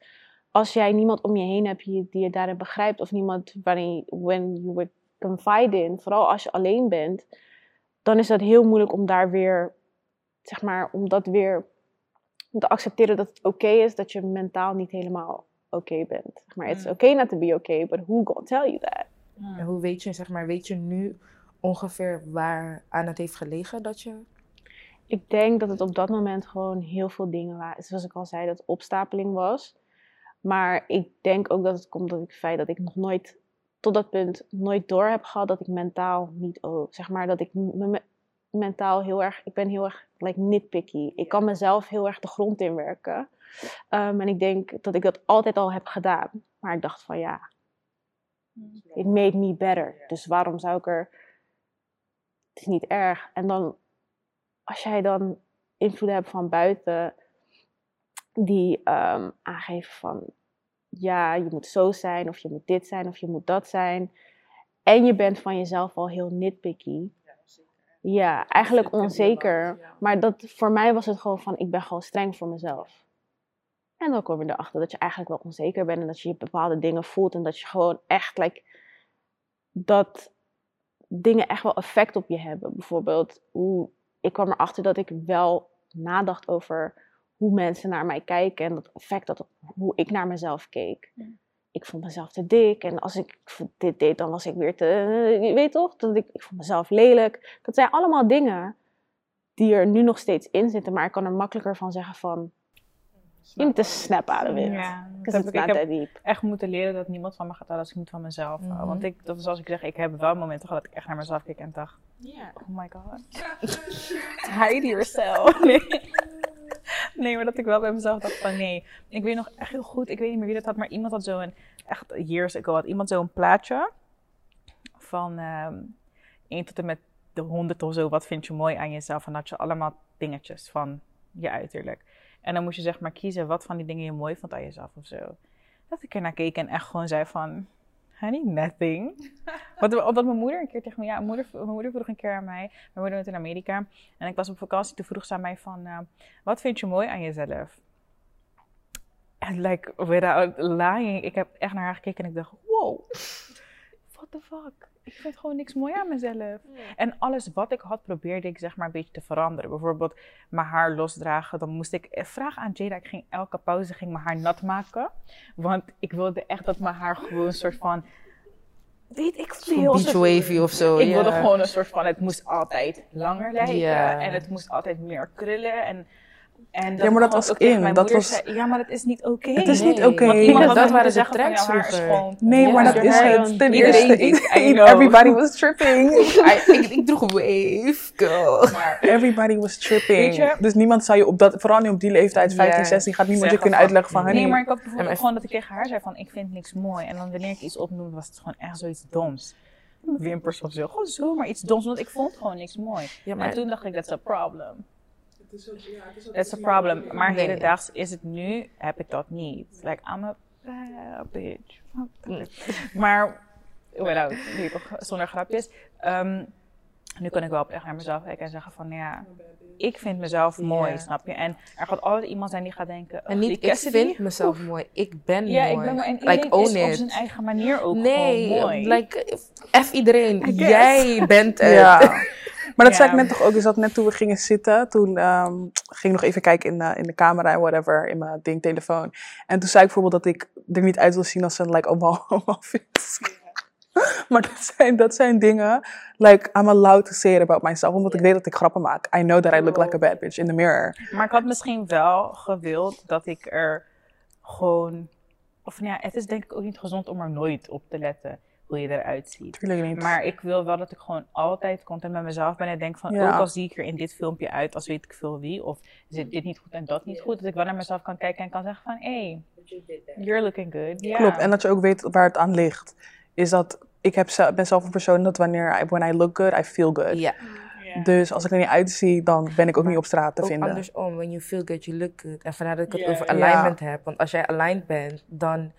als jij niemand om je heen hebt die, die je daarin begrijpt, of niemand waarin je- when you would confide in, vooral als je alleen bent, dan is dat heel moeilijk om daar weer, zeg maar, om dat weer te accepteren dat het oké is dat je mentaal niet helemaal oké bent. Zeg maar, it's Mm. okay not to be okay, but who gonna tell you that? En hoe weet je, zeg maar, weet je nu ongeveer waar aan het heeft gelegen dat je... Ik denk dat het op dat moment gewoon heel veel dingen waren. Zoals ik al zei, dat het opstapeling was. Maar ik denk ook dat het komt door het feit dat ik nog nooit, tot dat punt, nooit door heb gehad dat ik mentaal niet, oh, zeg maar, dat ik me, me- mentaal heel erg, ik ben heel erg like nitpicky. Ik kan mezelf heel erg de grond inwerken. Um, en ik denk dat ik dat altijd al heb gedaan. Maar ik dacht van ja, it made me better. Dus waarom zou ik er, het is niet erg. En dan, als jij dan invloed hebt van buiten, die um, aangeven van ja, je moet zo zijn, of je moet dit zijn, of je moet dat zijn. En je bent van jezelf al heel nitpicky. Ja, eigenlijk onzeker. Maar dat, voor mij was het gewoon van, ik ben gewoon streng voor mezelf. En dan kom je erachter dat je eigenlijk wel onzeker bent en dat je bepaalde dingen voelt en dat je gewoon echt, like, dat dingen echt wel effect op je hebben. Bijvoorbeeld, hoe, ik kwam erachter dat ik wel nadacht over hoe mensen naar mij kijken en dat effect dat hoe ik naar mezelf keek. Ik vond mezelf te dik en als ik dit deed, dan was ik weer te. Je weet toch? Dat ik, ik vond mezelf lelijk. Dat zijn allemaal dingen die er nu nog steeds in zitten, maar ik kan er makkelijker van zeggen van. Je moet de snap out of it. Ja, dat heb ik, ik heb echt moeten leren dat niemand van me gaat houden als ik niet van mezelf hou. Want ik, dat is zoals ik zeg, ik heb wel momenten gehad dat ik echt naar mezelf keek en dacht, yeah. oh my god, hide yourself. Nee. nee, maar dat ik wel bij mezelf dacht van nee. Ik weet nog echt heel goed, ik weet niet meer wie dat had, maar iemand had zo'n, echt years ago had iemand zo'n plaatje van um, 1 tot en met de 100 of zo, wat vind je mooi aan jezelf? En had je allemaal dingetjes van je uiterlijk. En dan moest je zeg maar kiezen wat van die dingen je mooi vond aan jezelf of zo. Dat ik er naar keek en echt gewoon zei van, honey, nothing. Want, omdat mijn moeder een keer tegen me, ja, mijn moeder, mijn moeder vroeg een keer aan mij, mijn moeder woont in Amerika. En ik was op vakantie, toen vroeg ze aan mij van, uh, wat vind je mooi aan jezelf? En like, without lying, ik heb echt naar haar gekeken en ik dacht, wow, what the fuck? ik vind gewoon niks mooi aan mezelf. En alles wat ik had, probeerde ik zeg maar een beetje te veranderen. Bijvoorbeeld mijn haar losdragen. Dan moest ik eh, vragen aan Jada. Ik ging elke pauze ging mijn haar nat maken. Want ik wilde echt dat mijn haar gewoon een soort van... Weet ik veel. Beach wavy of zo. Ik wilde gewoon een soort van... Het moest altijd langer lijken. En het moest altijd meer krullen. En en ja, maar dat was in. Dat was... Zei, ja, maar dat is niet oké. Het is niet oké. Okay. Dat, waren de tracks vroeger. Nee, maar dat is het. Ten eerste, everybody was tripping. ik, ik, droeg een wave, girl. Everybody was tripping. Dus niemand zou je op dat, vooral nu op die leeftijd, 15, 16, gaat niemand je kunnen uitleggen van, Nee, maar ik had bijvoorbeeld gewoon dat ik tegen haar zei van, ik vind niks mooi. En dan wanneer ik iets opnoemde, was het gewoon echt zoiets doms wimpers of zo. Gewoon zo, maar iets doms. Want ik vond gewoon niks mooi. Ja, maar en toen dacht ik, that's a problem. Het is ook, ja, het is ook That's a problem. Maar nee. hedendaags is het nu, heb ik dat niet. Like, I'm a bad bitch. maar, well, nu toch zonder grapjes. Um, nu kan ik wel echt naar mezelf kijken en zeggen van, ja, ik vind mezelf mooi, yeah. snap je? En er gaat altijd iemand zijn die gaat denken... En niet, ik vind mezelf mooi, ik ben ja, mooi. Ja, ik ben mooi. En like, iedereen is it. op zijn eigen manier ook nee, mooi. like, F iedereen, jij bent het. Ja. Maar dat zei ik net toch ook, is dat net toen we gingen zitten, toen um, ging ik nog even kijken in, uh, in de camera en whatever, in mijn ding, telefoon. En toen zei ik bijvoorbeeld dat ik er niet uit wil zien als een like allemaal, allemaal maar dat zijn, dat zijn dingen, like, I'm allowed to say it about myself, omdat ik weet dat ik grappen maak. I know that I look like a bad bitch in the mirror. Maar ik had misschien wel gewild dat ik er gewoon, of ja, het is denk ik ook niet gezond om er nooit op te letten hoe je eruit ziet. Tuurlijk niet. Maar ik wil wel dat ik gewoon altijd content met mezelf ben en denk van, ook al zie ik er in dit filmpje uit als weet ik veel wie, of zit dit niet goed en dat niet goed, dat ik wel naar mezelf kan kijken en kan zeggen van, hey, you're looking good. Yeah. Klopt, en dat je ook weet waar het aan ligt. Is dat, ik heb, ben zelf een persoon dat wanneer, when I look good, I feel good. Ja. Dus als ik er niet uitzie, dan ben ik ook niet op straat te ook vinden. andersom, when you feel good, you look good. En vandaar dat ik het over alignment heb. Want als jij aligned bent, dan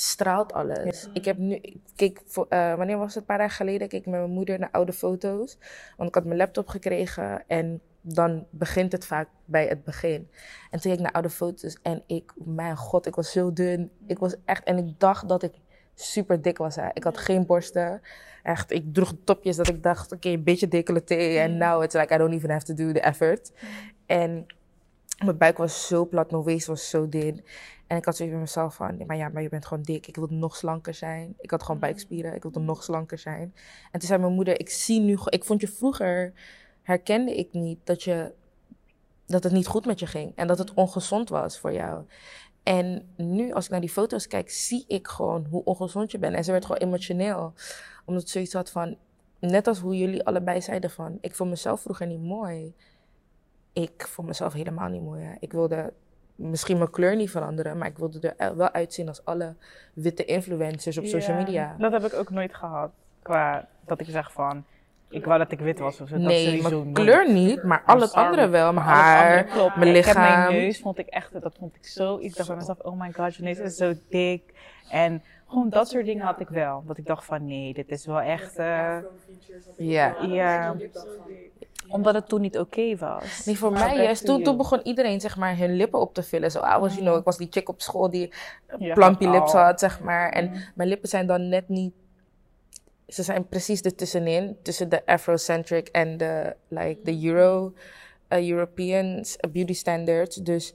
straalt alles. Ik heb nu, kijk, voor, uh, wanneer was het? Een paar dagen geleden keek ik met mijn moeder naar oude foto's. Want ik had mijn laptop gekregen en dan begint het vaak bij het begin. En toen keek ik naar oude foto's en ik, mijn god, ik was zo dun. Ik was echt, en ik dacht dat ik super dik was. Hè. Ik had geen borsten. Echt, ik droeg topjes dat ik dacht, oké, okay, een beetje decolleté. En now it's like, I don't even have to do the effort. En mijn buik was zo plat, mijn waist was zo dun. En ik had zoiets met mezelf van, maar ja, maar je bent gewoon dik. Ik wilde nog slanker zijn. Ik had gewoon mm. buikspieren. Ik wilde nog slanker zijn. En toen zei mijn moeder, ik zie nu, ik vond je vroeger, herkende ik niet dat je, dat het niet goed met je ging. En dat het ongezond was voor jou. En nu, als ik naar die foto's kijk, zie ik gewoon hoe ongezond je bent. En ze werd gewoon emotioneel. Omdat ze zoiets had van, net als hoe jullie allebei zeiden van, ik vond mezelf vroeger niet mooi. Ik vond mezelf helemaal niet mooi. Hè. Ik wilde misschien mijn kleur niet veranderen, maar ik wilde er wel uitzien als alle witte influencers op social Ja, media. Dat heb ik ook nooit gehad. Qua dat ik zeg van, ik wou dat ik wit was of zo. dat Nee, mijn niet. kleur niet, maar al het andere wel. Mijn haar, klopt. mijn Ik heb mijn lichaam. neus, vond ik echt, dat vond ik zo. Ik dacht bij mezelf, oh my god, je neus is zo dik. En gewoon dat soort dingen had ik wel. Dat ik dacht van, nee, dit is wel echt... eh, Ja. ja, omdat het toen niet oké was. Nee, voor Maar mij juist. to Toen, toen begon iedereen zeg maar hun lippen op te vullen. Zo, I was, you know, ik was die chick op school die Ja, plumpy oh. lips had, zeg maar. En Mm. mijn lippen zijn dan net niet... Ze zijn precies ertussenin. Tussen de Afrocentric en de, like, de Euro, eh, European beauty standards. Dus...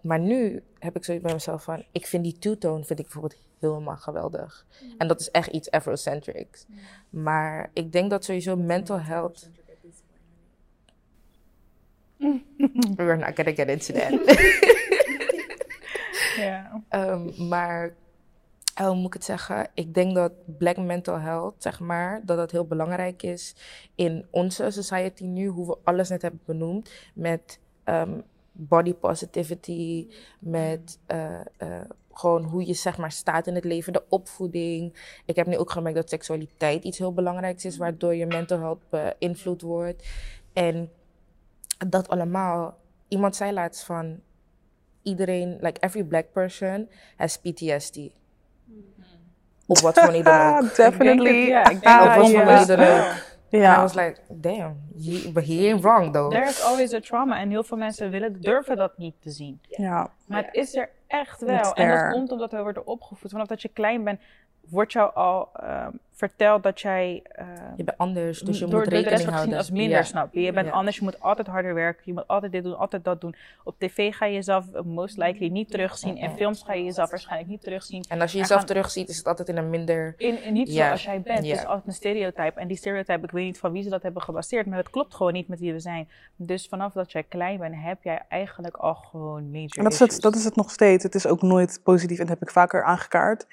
Maar nu heb ik zoiets bij mezelf van... Ik vind die two-tone vind ik bijvoorbeeld helemaal geweldig. En dat is echt iets Afrocentrics. Maar ik denk dat sowieso mental health... We're not gonna get into that. Ja. Ehm, maar hoe moet ik het zeggen? Ik denk dat black mental health, zeg maar, dat dat heel belangrijk is in onze society nu, hoe we alles net hebben benoemd, met ehm, body positivity, met eh, eh, gewoon hoe je zeg maar staat in het leven, de opvoeding. Ik heb nu ook gemerkt dat seksualiteit iets heel belangrijks is, waardoor je mental health beïnvloed wordt. En dat allemaal. Iemand zei laatst van iedereen, like every black person has PTSD. Op wat voor manier dan ook. Definitely. ja, ik denk Op wat voor ja. manier dan ook. En I was like, damn, he, but he ain't wrong though. There is always a trauma. En heel veel mensen willen, durven dat niet te zien. ja. Maar het is er echt wel. En dat komt omdat we worden opgevoed. Vanaf dat je klein bent, wordt jou al ehm, verteld dat jij... ehm, Je bent anders, dus je door, moet door de rekening gezien houden. als minder, Ja. snap je? Je bent Ja. anders, je moet altijd harder werken. Je moet altijd dit doen, altijd dat doen. Op tv ga je jezelf eh, most likely niet terugzien. In films ga je jezelf waarschijnlijk niet terugzien. En als je jezelf gaan- terugziet, is het altijd in een minder... In, in niet Ja. zoals jij bent. Ja. Het is altijd een stereotype. En die stereotype, ik weet niet van wie ze dat hebben gebaseerd, maar het klopt gewoon niet met wie we zijn. Dus vanaf dat jij klein bent, heb jij eigenlijk al gewoon major En dat is, het, dat is het nog steeds. Het is ook nooit positief en dat heb ik vaker aangekaart.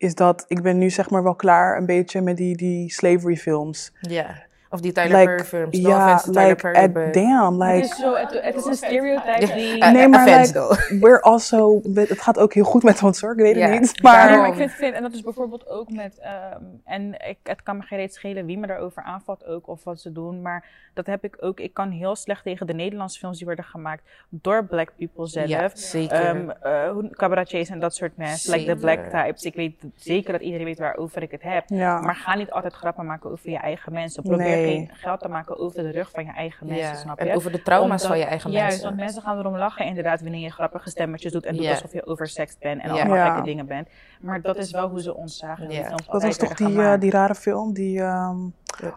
Is dat ik ben nu zeg maar wel klaar een beetje met die, die slavery films. Ja. Of die Tyler Like, Perry films. No offense to Tyler like, Perry, at but... damn, het, like, is zo, het, het is een stereotype die... Eh, Nee, maar offense like- though. we're also, het gaat ook heel goed met ons hoor, ik weet het niet. Maar, Daarom. ik vind, vind- en dat is bijvoorbeeld ook met, ehm, en ik, het kan me geen reet schelen wie me daarover aanvalt ook of wat ze doen, maar dat heb ik ook, ik kan heel slecht tegen de Nederlandse films die worden gemaakt door black people zelf. Ja, zeker. Ehm, eh, hoe- cabaretiers en dat soort mensen, like the Zeker. black types. Ik weet zeker dat iedereen weet waarover ik het heb. ja. Maar ga niet altijd grappen maken over je eigen mensen. Probeer Nee. Geen geld te maken over de rug van je eigen mensen, ja. snap je? En over de trauma's Omdat- van je eigen Juist, mensen. want mensen gaan erom lachen inderdaad wanneer je grappige stemmetjes doet en doet Ja. alsof je oversext bent en Ja. allemaal Ja. gekke dingen bent. Maar dat is wel hoe ze ons zagen. dat was toch die, eh, die rare film, die ehm,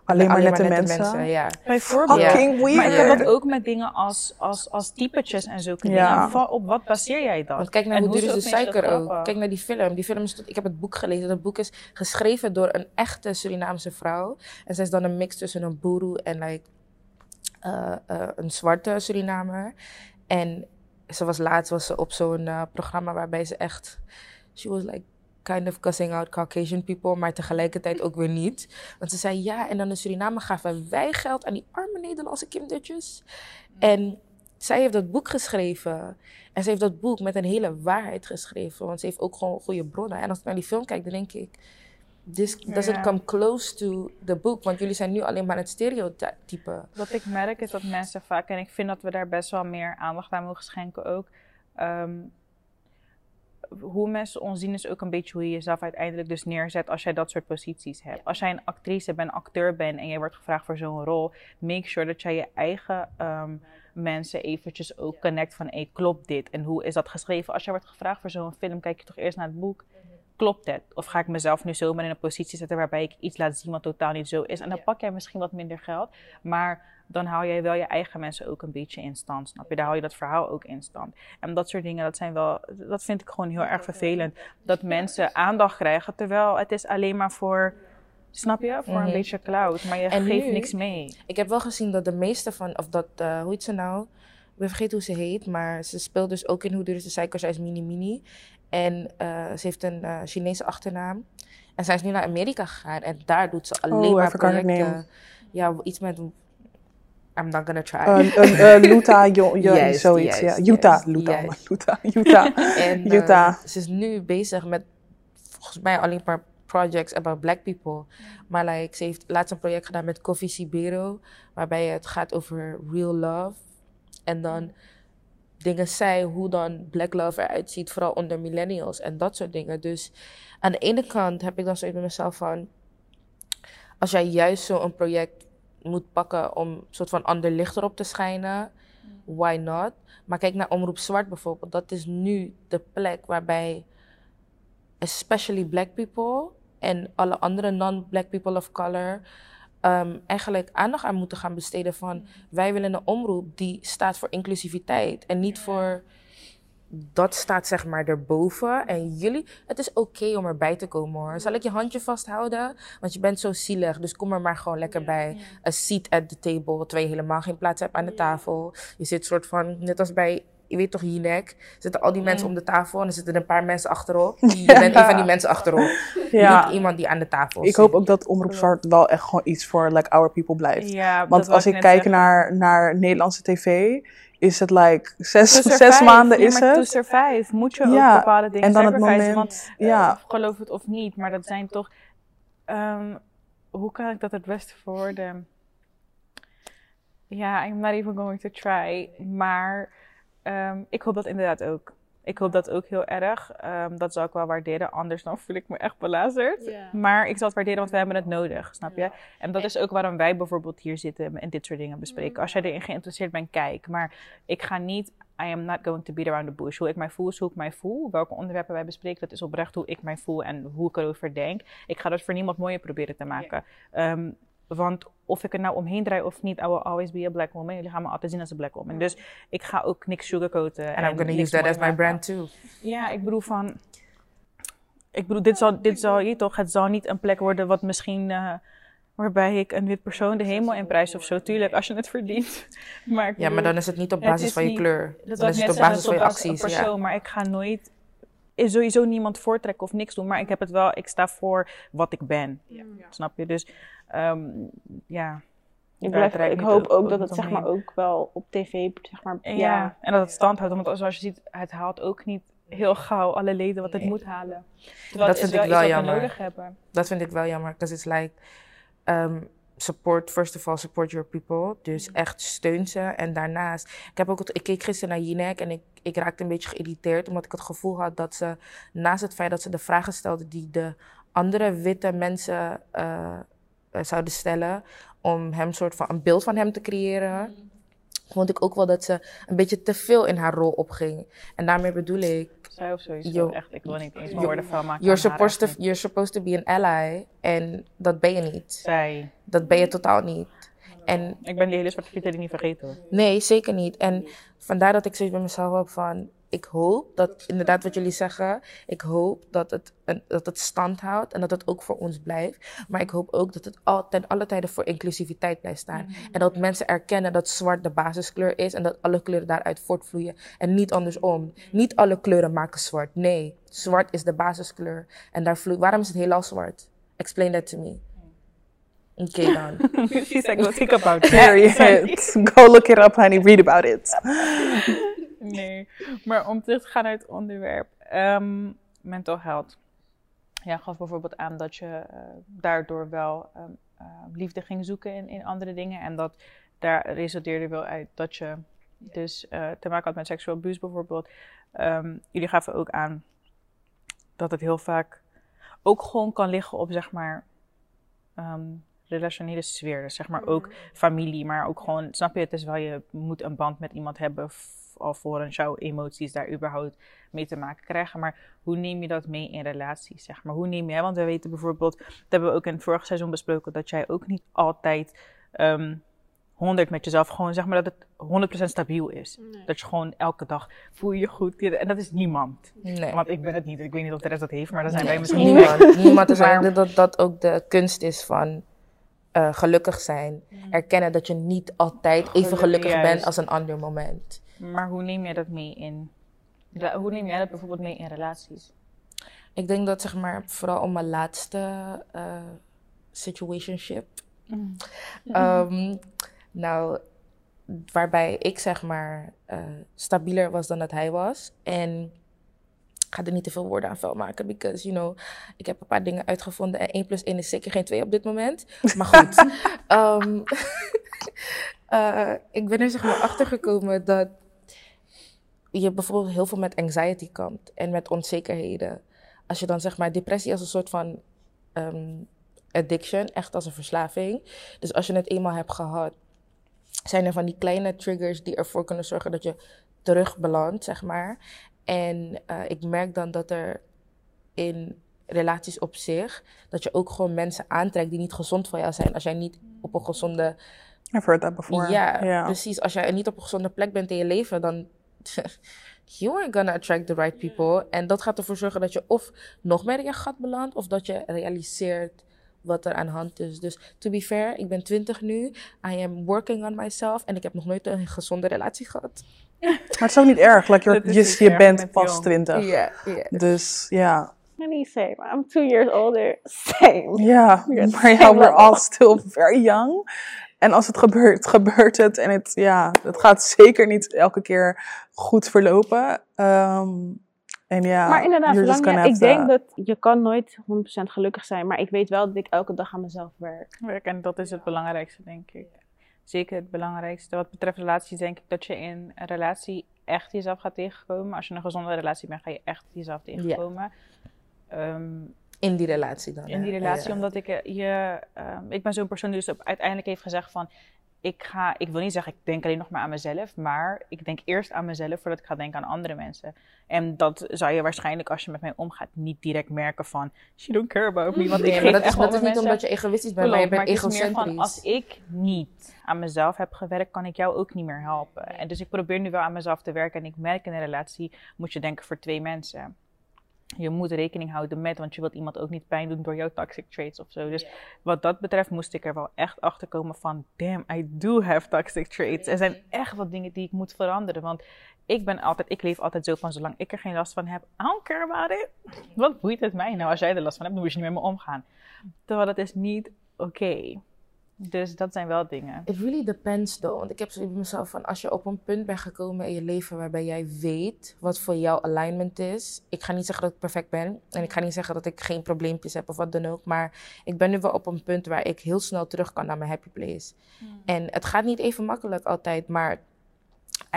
alleen maar nette mensen. Ja. Bijvoorbeeld. Ja. Weird. Maar ik heb dat ook met dingen als, als, als typetjes en zulke Ja. dingen. Va- Op wat baseer jij dat? Want kijk naar En hoe duur is de mensen suiker ook. Kijk naar die film. Die film is, tot- ik heb het boek gelezen. Dat boek is geschreven door een echte Surinaamse vrouw. En zij is dan een mix tussen een boeroe en like, eh, eh, een zwarte Surinamer. En ze was laatst was ze op zo'n eh, programma waarbij ze echt... She was like kind of cussing out Caucasian people, maar tegelijkertijd ook weer niet. Want ze zei ja, en dan in Suriname gaven wij geld aan die arme Nederlandse kindertjes. En zij heeft dat boek geschreven. En ze heeft dat boek met een hele waarheid geschreven. Want ze heeft ook gewoon goede bronnen. En als ik naar die film kijk, dan denk ik... This doesn't come close to the book. Want jullie zijn nu alleen maar het stereotype. Wat ik merk is dat mensen vaak, en ik vind dat we daar best wel meer aandacht aan mogen schenken ook. ehm, hoe mensen ons zien is ook een beetje hoe je jezelf uiteindelijk dus neerzet als jij dat soort posities hebt. Als jij een actrice bent, acteur bent en jij wordt gevraagd voor zo'n rol, make sure dat jij je eigen ehm, mensen eventjes ook connect van, hey, klopt dit? En hoe is dat geschreven? Als jij wordt gevraagd voor zo'n film, kijk je toch eerst naar het boek. Klopt het? Of ga ik mezelf nu zomaar in een positie zetten waarbij ik iets laat zien wat totaal niet zo is? En dan pak jij misschien wat minder geld, maar dan hou jij wel je eigen mensen ook een beetje in stand, snap je? Daar hou je dat verhaal ook in stand. En dat soort dingen, dat zijn wel, dat vind ik gewoon heel erg vervelend. Dat mensen aandacht krijgen, terwijl het is alleen maar voor, snap je? Voor Mhm. een beetje cloud, maar je En geeft nu- niks mee. Ik heb wel gezien dat de meeste van, of dat, eh, hoe heet ze nou? Ik ben vergeten hoe ze heet, maar ze speelt dus ook in Hoe duur is de suiker, zij is mini mini. En eh, ze heeft een eh, Chinese achternaam. En zij is nu naar Amerika gegaan en daar doet ze alleen Oh, maar projecten. Ja, iets met. I'm not gonna try. Uh, uh, uh, Luta, jo, zoiets. ja. Utah, Luta, juist. Utah. En eh, Utah. ze is nu bezig met volgens mij alleen maar projects about black people. Maar like, ze heeft laatst een project gedaan met Coffee Sibero, waarbij het gaat over real love. En dan dingen zij hoe dan black love eruit ziet, vooral onder millennials en dat soort dingen. Dus aan de ene kant heb ik dan zoiets met mezelf van, als jij juist zo'n project moet pakken om een soort van ander licht erop te schijnen, why not? Maar kijk naar Omroep Zwart bijvoorbeeld. Dat is nu de plek waarbij, especially black people en alle andere non-black people of color, ehm, eigenlijk aandacht aan moeten gaan besteden van wij willen een omroep die staat voor inclusiviteit en niet voor dat staat zeg maar erboven. En jullie, het is oké om erbij te komen hoor. Zal ik je handje vasthouden? Want je bent zo zielig, dus kom er maar gewoon lekker bij. A seat at the table, terwijl je helemaal geen plaats hebt aan de tafel. Je zit soort van, net als bij, je weet toch, Jinek, zitten al die mensen om de tafel en er zitten een paar mensen achterop. Je bent een van die mensen achterop. Niet iemand die aan de tafel Ik zit. hoop ook dat Omroep Zwart wel echt gewoon iets voor like, our people blijft. Want als ik kijk zeggen. naar, naar Nederlandse tv, is het like zes, zes survive, maanden is maar To het. survive moet je Ja, ook bepaalde dingen en dan het moment- want, ja. eh, geloof het of niet, maar dat zijn toch... ehm, hoe kan ik dat het beste verwoorden? Ja, I'm not even going to try. Maar ehm, ik hoop dat inderdaad ook. Ik hoop dat ook heel erg. Ehm, dat zou ik wel waarderen. Anders dan voel ik me echt belazerd. Maar ik zal het waarderen, want we hebben het nodig, snap je? En dat is ook waarom wij bijvoorbeeld hier zitten en dit soort dingen bespreken. Als jij erin geïnteresseerd bent, kijk. Maar ik ga niet, I am not going to beat around the bush. Hoe ik mij voel is hoe ik mij voel. Welke onderwerpen wij bespreken, dat is oprecht hoe ik mij voel en hoe ik erover denk. Ik ga dat voor niemand mooier proberen te maken. Ehm, want of ik er nou omheen draai of niet, I will always be a black woman. Jullie gaan me altijd zien als een black woman. Dus ik ga ook niks sugarcoaten. And I'm gonna use that as my brand too. Ja, ik bedoel van. Ik bedoel, dit zal, dit zal je toch, het zal niet een plek worden wat misschien. eh, waarbij ik een wit persoon de hemel in prijs of zo. Tuurlijk, als je het verdient. Maar Ja, maar dan is het niet op basis is van je niet- kleur. dat Dan is het op basis van je acties. persoon, Ja. maar ik ga nooit. Is sowieso niemand voortrekken of niks doen. Maar ik heb het wel, ik sta voor wat ik ben. Snap je? Dus ehm, ja. Ik, blijf, ik hoop ook dat het zeg maar ook wel op tv, zeg maar, En ja. ja, en dat het stand houdt. Want zoals je ziet, het haalt ook niet heel gauw alle leden wat het moet halen. Terwijl Dat het is vind ik wel jammer. nodig hebben. Dat vind ik wel jammer, because it's like um, support, first of all, support your people. Dus echt steun ze. En daarnaast, ik, heb ook het, ik keek gisteren naar Jinek en ik, ik raakte een beetje geïrriteerd, omdat ik het gevoel had dat ze, naast het feit dat ze de vragen stelde die de andere witte mensen eh, eh, zouden stellen, om hem soort van een beeld van hem te creëren, vond ik ook wel dat ze een beetje te veel in haar rol opging. En daarmee bedoel ik, Zij of sowieso. Yo. echt, ik wil niet eens Yo. woorden vuil maken. you're supposed, to, you're supposed to be an ally, en dat ben je niet. Zij. Dat ben je totaal niet. En Ik ben die hele zwarte piet niet vergeten hoor. nee, zeker niet. En vandaar dat ik zoiets bij mezelf heb van... Ik hoop dat, inderdaad wat jullie zeggen... Ik hoop dat het, een- dat het stand houdt en dat het ook voor ons blijft. Maar ik hoop ook dat het altijd, alle tijden voor inclusiviteit blijft staan. En dat mensen erkennen dat zwart de basiskleur is... en dat alle kleuren daaruit voortvloeien. En niet andersom. Niet alle kleuren maken zwart. Nee, zwart is de basiskleur. En daar vloeit... Waarom is het heelal zwart? Explain that to me. Oké dan. She's like, go think about it. Period. Go look it up, honey. Read about it. Nee, maar om terug te gaan naar het onderwerp. ehm, mental health. Ja, gaf bijvoorbeeld aan dat je eh, daardoor wel ehm, eh, liefde ging zoeken in, in andere dingen. En dat daar resulteerde wel uit dat je dus eh, te maken had met seksueel abuse bijvoorbeeld. Ehm, jullie gaven ook aan dat het heel vaak ook gewoon kan liggen op zeg maar ehm, relationele sfeer. Dus zeg maar ook familie, maar ook gewoon, snap je, het is wel, je moet een band met iemand hebben alvorens jouw emoties daar überhaupt mee te maken krijgen. Maar hoe neem je dat mee in relaties, zeg maar? Hoe neem je, want we weten bijvoorbeeld, dat hebben we ook in het vorige seizoen besproken, dat jij ook niet altijd ehm 100 met jezelf, gewoon zeg maar dat het 100% stabiel is. Dat je gewoon elke dag voel je je goed. En dat is niemand. Nee. Want ik ben het niet. Ik weet niet of de rest dat heeft, maar dan zijn wij misschien niemand. niemand is Maar- ik denk dat dat ook de kunst is van eh, gelukkig zijn. Erkennen dat je niet altijd even Geluk- gelukkig juist. bent als een ander moment. Maar hoe neem jij dat mee in... Hoe neem jij dat bijvoorbeeld mee in relaties? Ik denk dat zeg maar vooral om mijn laatste eh, situationship. Ehm, nou, waarbij ik zeg maar eh, stabieler was dan dat hij was. En ik ga er niet te veel woorden aan vuil maken, because, you know, ik heb een paar dingen uitgevonden en 1 plus 1 is zeker geen 2 op dit moment. Maar goed, Ehm, eh, ik ben er zeg maar achter gekomen dat je bijvoorbeeld heel veel met anxiety kampt en met onzekerheden. Als je dan zeg maar depressie als een soort van ehm, addiction, echt als een verslaving. Dus als je het eenmaal hebt gehad, zijn er van die kleine triggers die ervoor kunnen zorgen dat je terugbelandt, zeg maar. En eh, ik merk dan dat er in relaties op zich, dat je ook gewoon mensen aantrekt die niet gezond voor jou zijn. Als jij niet op een gezonde I've heard that before. ja, Ja. precies. Als jij niet op een gezonde plek bent in je leven, dan you are gonna attract the right people. En dat gaat ervoor zorgen dat je of nog meer in je gat belandt, of dat je realiseert wat er aan de hand is. Dus to be fair, ik ben 20 nu. I am working on myself. En ik heb nog nooit een gezonde relatie gehad. Maar het is ook niet erg. Like, you're- je, niet je erg, bent pas jong. 20. Ja, ja. Dus ja. Any same. I'm two years older. Same. Ja, at maar ja, we're all still very young. En als het gebeurt, gebeurt het. En het, ja, het gaat zeker niet elke keer goed verlopen. Ehm, en ja, maar inderdaad, ik denk dat je kan nooit 100% gelukkig zijn. Maar ik weet wel dat ik elke dag aan mezelf werk. Werk, En dat is het belangrijkste, denk ik. Zeker het belangrijkste. Wat betreft relaties, denk ik dat je in een relatie echt jezelf gaat tegenkomen. Als je in een gezonde relatie bent, ga je echt jezelf tegenkomen. Ehm, In die relatie dan. in die relatie, Ja. omdat ik eh, je, ehm, ik ben zo'n persoon die dus op- uiteindelijk heeft gezegd van, ik ga, ik wil niet zeggen ik denk alleen nog maar aan mezelf, maar ik denk eerst aan mezelf voordat ik ga denken aan andere mensen. En dat zou je waarschijnlijk als je met mij omgaat niet direct merken van, she don't care about me, want ik Nee, maar dat is, dat is niet omdat je egoïstisch bent, maar je bent maar het is meer van, als ik niet aan mezelf heb gewerkt, kan ik jou ook niet meer helpen. En dus ik probeer nu wel aan mezelf te werken. En ik merk in een relatie, moet je denken voor twee mensen. Je moet rekening houden met, want je wilt iemand ook niet pijn doen door jouw toxic traits of zo. Dus wat dat betreft moest ik er wel echt achter komen van, damn, I do have toxic traits. Er zijn echt wat dingen die ik moet veranderen. Want ik ben altijd, ik leef altijd zo van, zolang ik er geen last van heb, I don't care about it. Wat boeit het mij nou? Als jij er last van hebt, dan moet je niet met me omgaan. Terwijl dat is niet oké. Dus dat zijn wel dingen. It really depends though. Want ik heb zoiets mezelf van als je op een punt bent gekomen in je leven waarbij jij weet wat voor jou alignment is. Ik ga niet zeggen dat ik perfect ben. En ik ga niet zeggen dat ik geen probleempjes heb of wat dan ook. Maar ik ben nu wel op een punt waar ik heel snel terug kan naar mijn happy place. En het gaat niet even makkelijk altijd, maar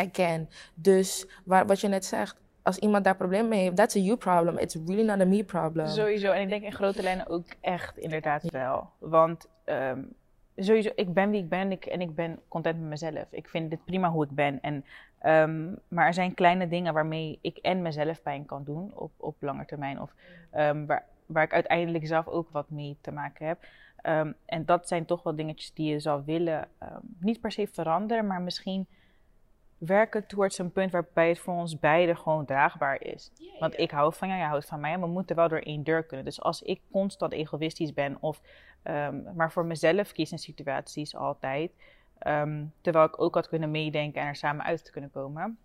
I can. Dus waar, wat je net zegt, als iemand daar problemen mee heeft, that's a you problem. It's really not a me problem. Sowieso. En ik denk in grote lijnen ook echt inderdaad wel. Want ehm, sowieso, ik ben wie ik ben en ik ben content met mezelf. Ik vind dit prima hoe ik ben. En, ehm, maar er zijn kleine dingen waarmee ik en mezelf pijn kan doen op, op lange termijn. Of ehm, waar, waar ik uiteindelijk zelf ook wat mee te maken heb. Ehm, en dat zijn toch wel dingetjes die je zou willen, niet per se veranderen, maar misschien werken towards een punt waarbij het voor ons beiden gewoon draagbaar is. Want ik hou van jou, jij houdt van mij en we moeten wel door één deur kunnen. Dus als ik constant egoïstisch ben of ehm, maar voor mezelf kies in situaties altijd, ehm, terwijl ik ook had kunnen meedenken en er samen uit te kunnen komen,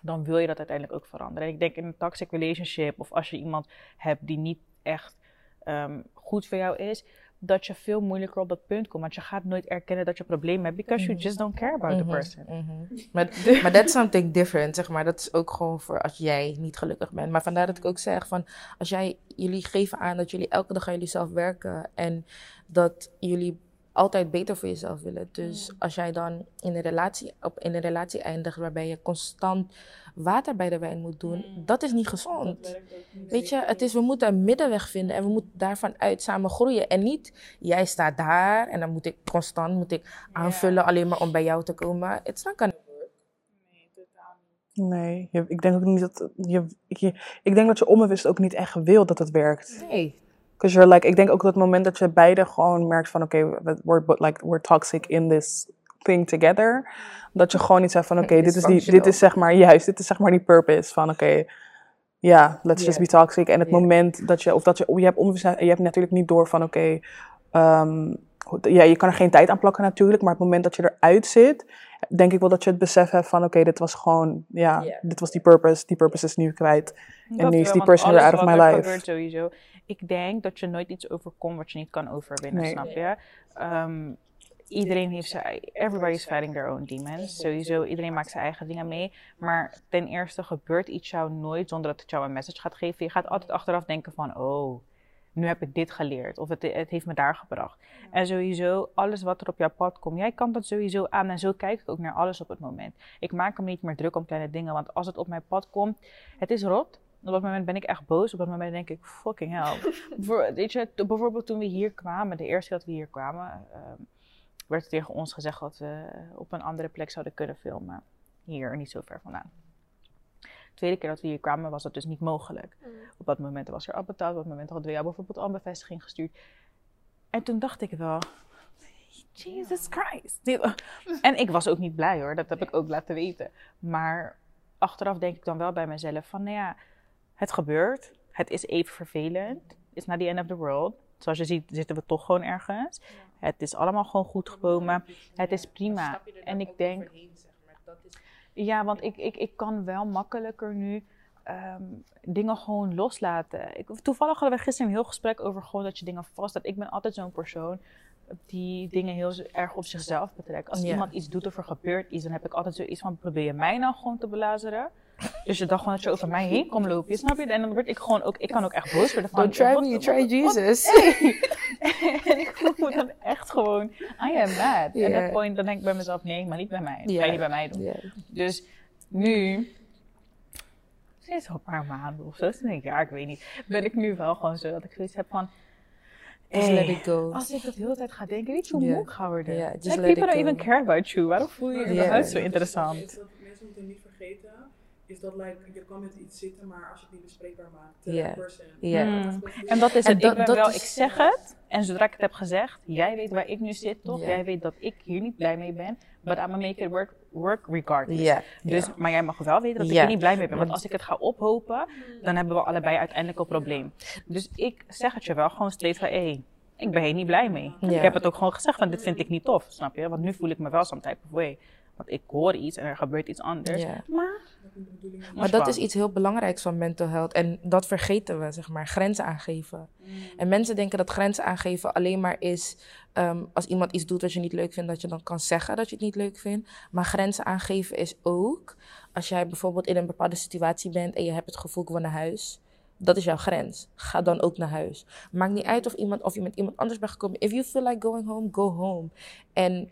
dan wil je dat uiteindelijk ook veranderen. En ik denk in een toxic relationship of als je iemand hebt die niet echt ehm, goed voor jou is, dat je veel moeilijker op dat punt komt. Want je gaat nooit erkennen dat je problemen hebt, because you just don't care about the Mhm, person. mhm. Maar, maar that's something different, zeg maar. Dat is ook gewoon voor als jij niet gelukkig bent. Maar vandaar dat ik ook zeg van, als jij, jullie geven aan dat jullie elke dag aan jullie zelf werken en dat jullie altijd beter voor jezelf willen. Dus als jij dan in een relatie, op, in een relatie eindigt waarbij je constant water bij de wijn moet doen, dat is niet gezond. Weet je, het is, we moeten een middenweg vinden en we moeten daarvan uit samen groeien. En niet, jij staat daar en dan moet ik constant moet ik aanvullen alleen maar om bij jou te komen. It's not gonna Nee, je- ik denk ook niet dat je, je, ik denk dat je onbewust ook niet echt wil dat het werkt. Nee. Because you're like, ik denk ook dat het moment dat je beide gewoon merkt van, oké, we- we're, like, we're toxic in this thing together. Dat je gewoon niet zegt van, oké, dit, is die, dit is zeg maar, juist, dit is zeg maar die purpose van, oké, ja, let's just be toxic. En het moment dat je, of dat je, je hebt onbewust, je hebt natuurlijk niet door van, oké, ehm, ja, je kan er geen tijd aan plakken natuurlijk, maar het moment dat je eruit zit, denk ik wel dat je het besef hebt van, oké, dit was gewoon, ja, dit was die purpose. Die purpose is nu kwijt. Dat nu is die person weer out of my life. sowieso. Ik denk dat je nooit iets overkomt wat je niet kan overwinnen, Nee. snap je? Ehm, iedereen heeft zijn, everybody's fighting their own demons. Sowieso, iedereen maakt zijn eigen dingen mee. Maar ten eerste gebeurt iets jou nooit zonder dat het jou een message gaat geven. Je gaat altijd achteraf denken van, oh, nu heb ik dit geleerd. Of het, het heeft me daar gebracht. En sowieso, alles wat er op jouw pad komt, jij kan dat sowieso aan. En zo kijk ik ook naar alles op het moment. Ik maak me niet meer druk om kleine dingen. Want als het op mijn pad komt, het is rot. Op dat moment ben ik echt boos. Op dat moment denk ik, fucking hell. Weet je, bijvoorbeeld toen we hier kwamen, de eerste keer dat we hier kwamen, ehm, werd er tegen ons gezegd dat we op een andere plek zouden kunnen filmen. Hier, niet zo ver vandaan. De tweede keer dat we hier kwamen was dat dus niet mogelijk. Op dat moment was er al betaald. Op dat moment hadden we jou bijvoorbeeld al een bevestiging gestuurd. En toen dacht ik wel, Jesus Christ. En ik was ook niet blij hoor, dat heb ik ook laten weten. Maar achteraf denk ik dan wel bij mezelf van, nou ja, het gebeurt. Het is even vervelend. It's not the end of the world. Zoals je ziet zitten we toch gewoon ergens. Het is allemaal gewoon goed gekomen. Het is prima. En ik denk, ja, want ik, ik, ik kan wel makkelijker nu ehm, dingen gewoon loslaten. Ik, toevallig hadden we gisteren een heel gesprek over gewoon dat je dingen vastzet. Ik ben altijd zo'n persoon die dingen heel erg op zichzelf betrekt. Als Ja. iemand iets doet of er gebeurt iets, dan heb ik altijd zoiets van: probeer je mij nou gewoon te belazeren? Dus je dacht gewoon dat je over mij heen komt lopen, snap je? En dan word ik gewoon ook, ik kan ook echt boos worden van. Don't try me, wat- try Jesus. en ik voel me dan echt gewoon, I am mad. En Ja. dat point, dan denk ik bij mezelf, nee, maar niet bij mij. Dat Ja. ga je niet bij mij doen. Ja. Dus nu, sinds al een paar maanden of zo, sinds een jaar, ik weet niet, ben ik nu wel gewoon zo dat ik zoiets heb van, Just hey, let it go. als ik dat de hele tijd ga denken, weet je hoe Ja. moe ik ga worden? Ja, just like, let people it don't go. even care about you. Waarom voel je je Ja. überhaupt zo interessant? mensen moeten niet vergeten, is dat like, je kan met iets zitten, maar als je het niet bespreekbaar maakt, to Ja. person. Ja. Hmm. En dat is En het. dat- ik ben dat wel, is- ik zeg het. En zodra ik het heb gezegd, jij weet waar ik nu zit, toch? Jij weet dat ik hier niet blij mee ben. But I'm gonna make it work, work regardless. Dus, Maar jij mag wel weten dat ik Ja. er niet blij mee ben. Want als ik het ga ophopen, dan hebben we allebei uiteindelijk een probleem. Dus ik zeg het je wel gewoon steeds van, hé, hey, ik ben hier niet blij mee. Ik heb het ook gewoon gezegd van, dit vind ik niet tof, snap je? Want nu voel ik me wel some type of way. Want ik hoor iets en er gebeurt iets anders. Maar, Maar dat is iets heel belangrijks van mental health. En dat vergeten we, zeg maar. Grenzen aangeven. En mensen denken dat grenzen aangeven alleen maar is... ehm, als iemand iets doet wat je niet leuk vindt... dat je dan kan zeggen dat je het niet leuk vindt. Maar grenzen aangeven is ook... als jij bijvoorbeeld in een bepaalde situatie bent... en je hebt het gevoel, ik wil naar huis... Dat is jouw grens. Ga dan ook naar huis. Maakt niet uit of, iemand, of je met iemand anders bent gekomen. If you feel like going home, go home. En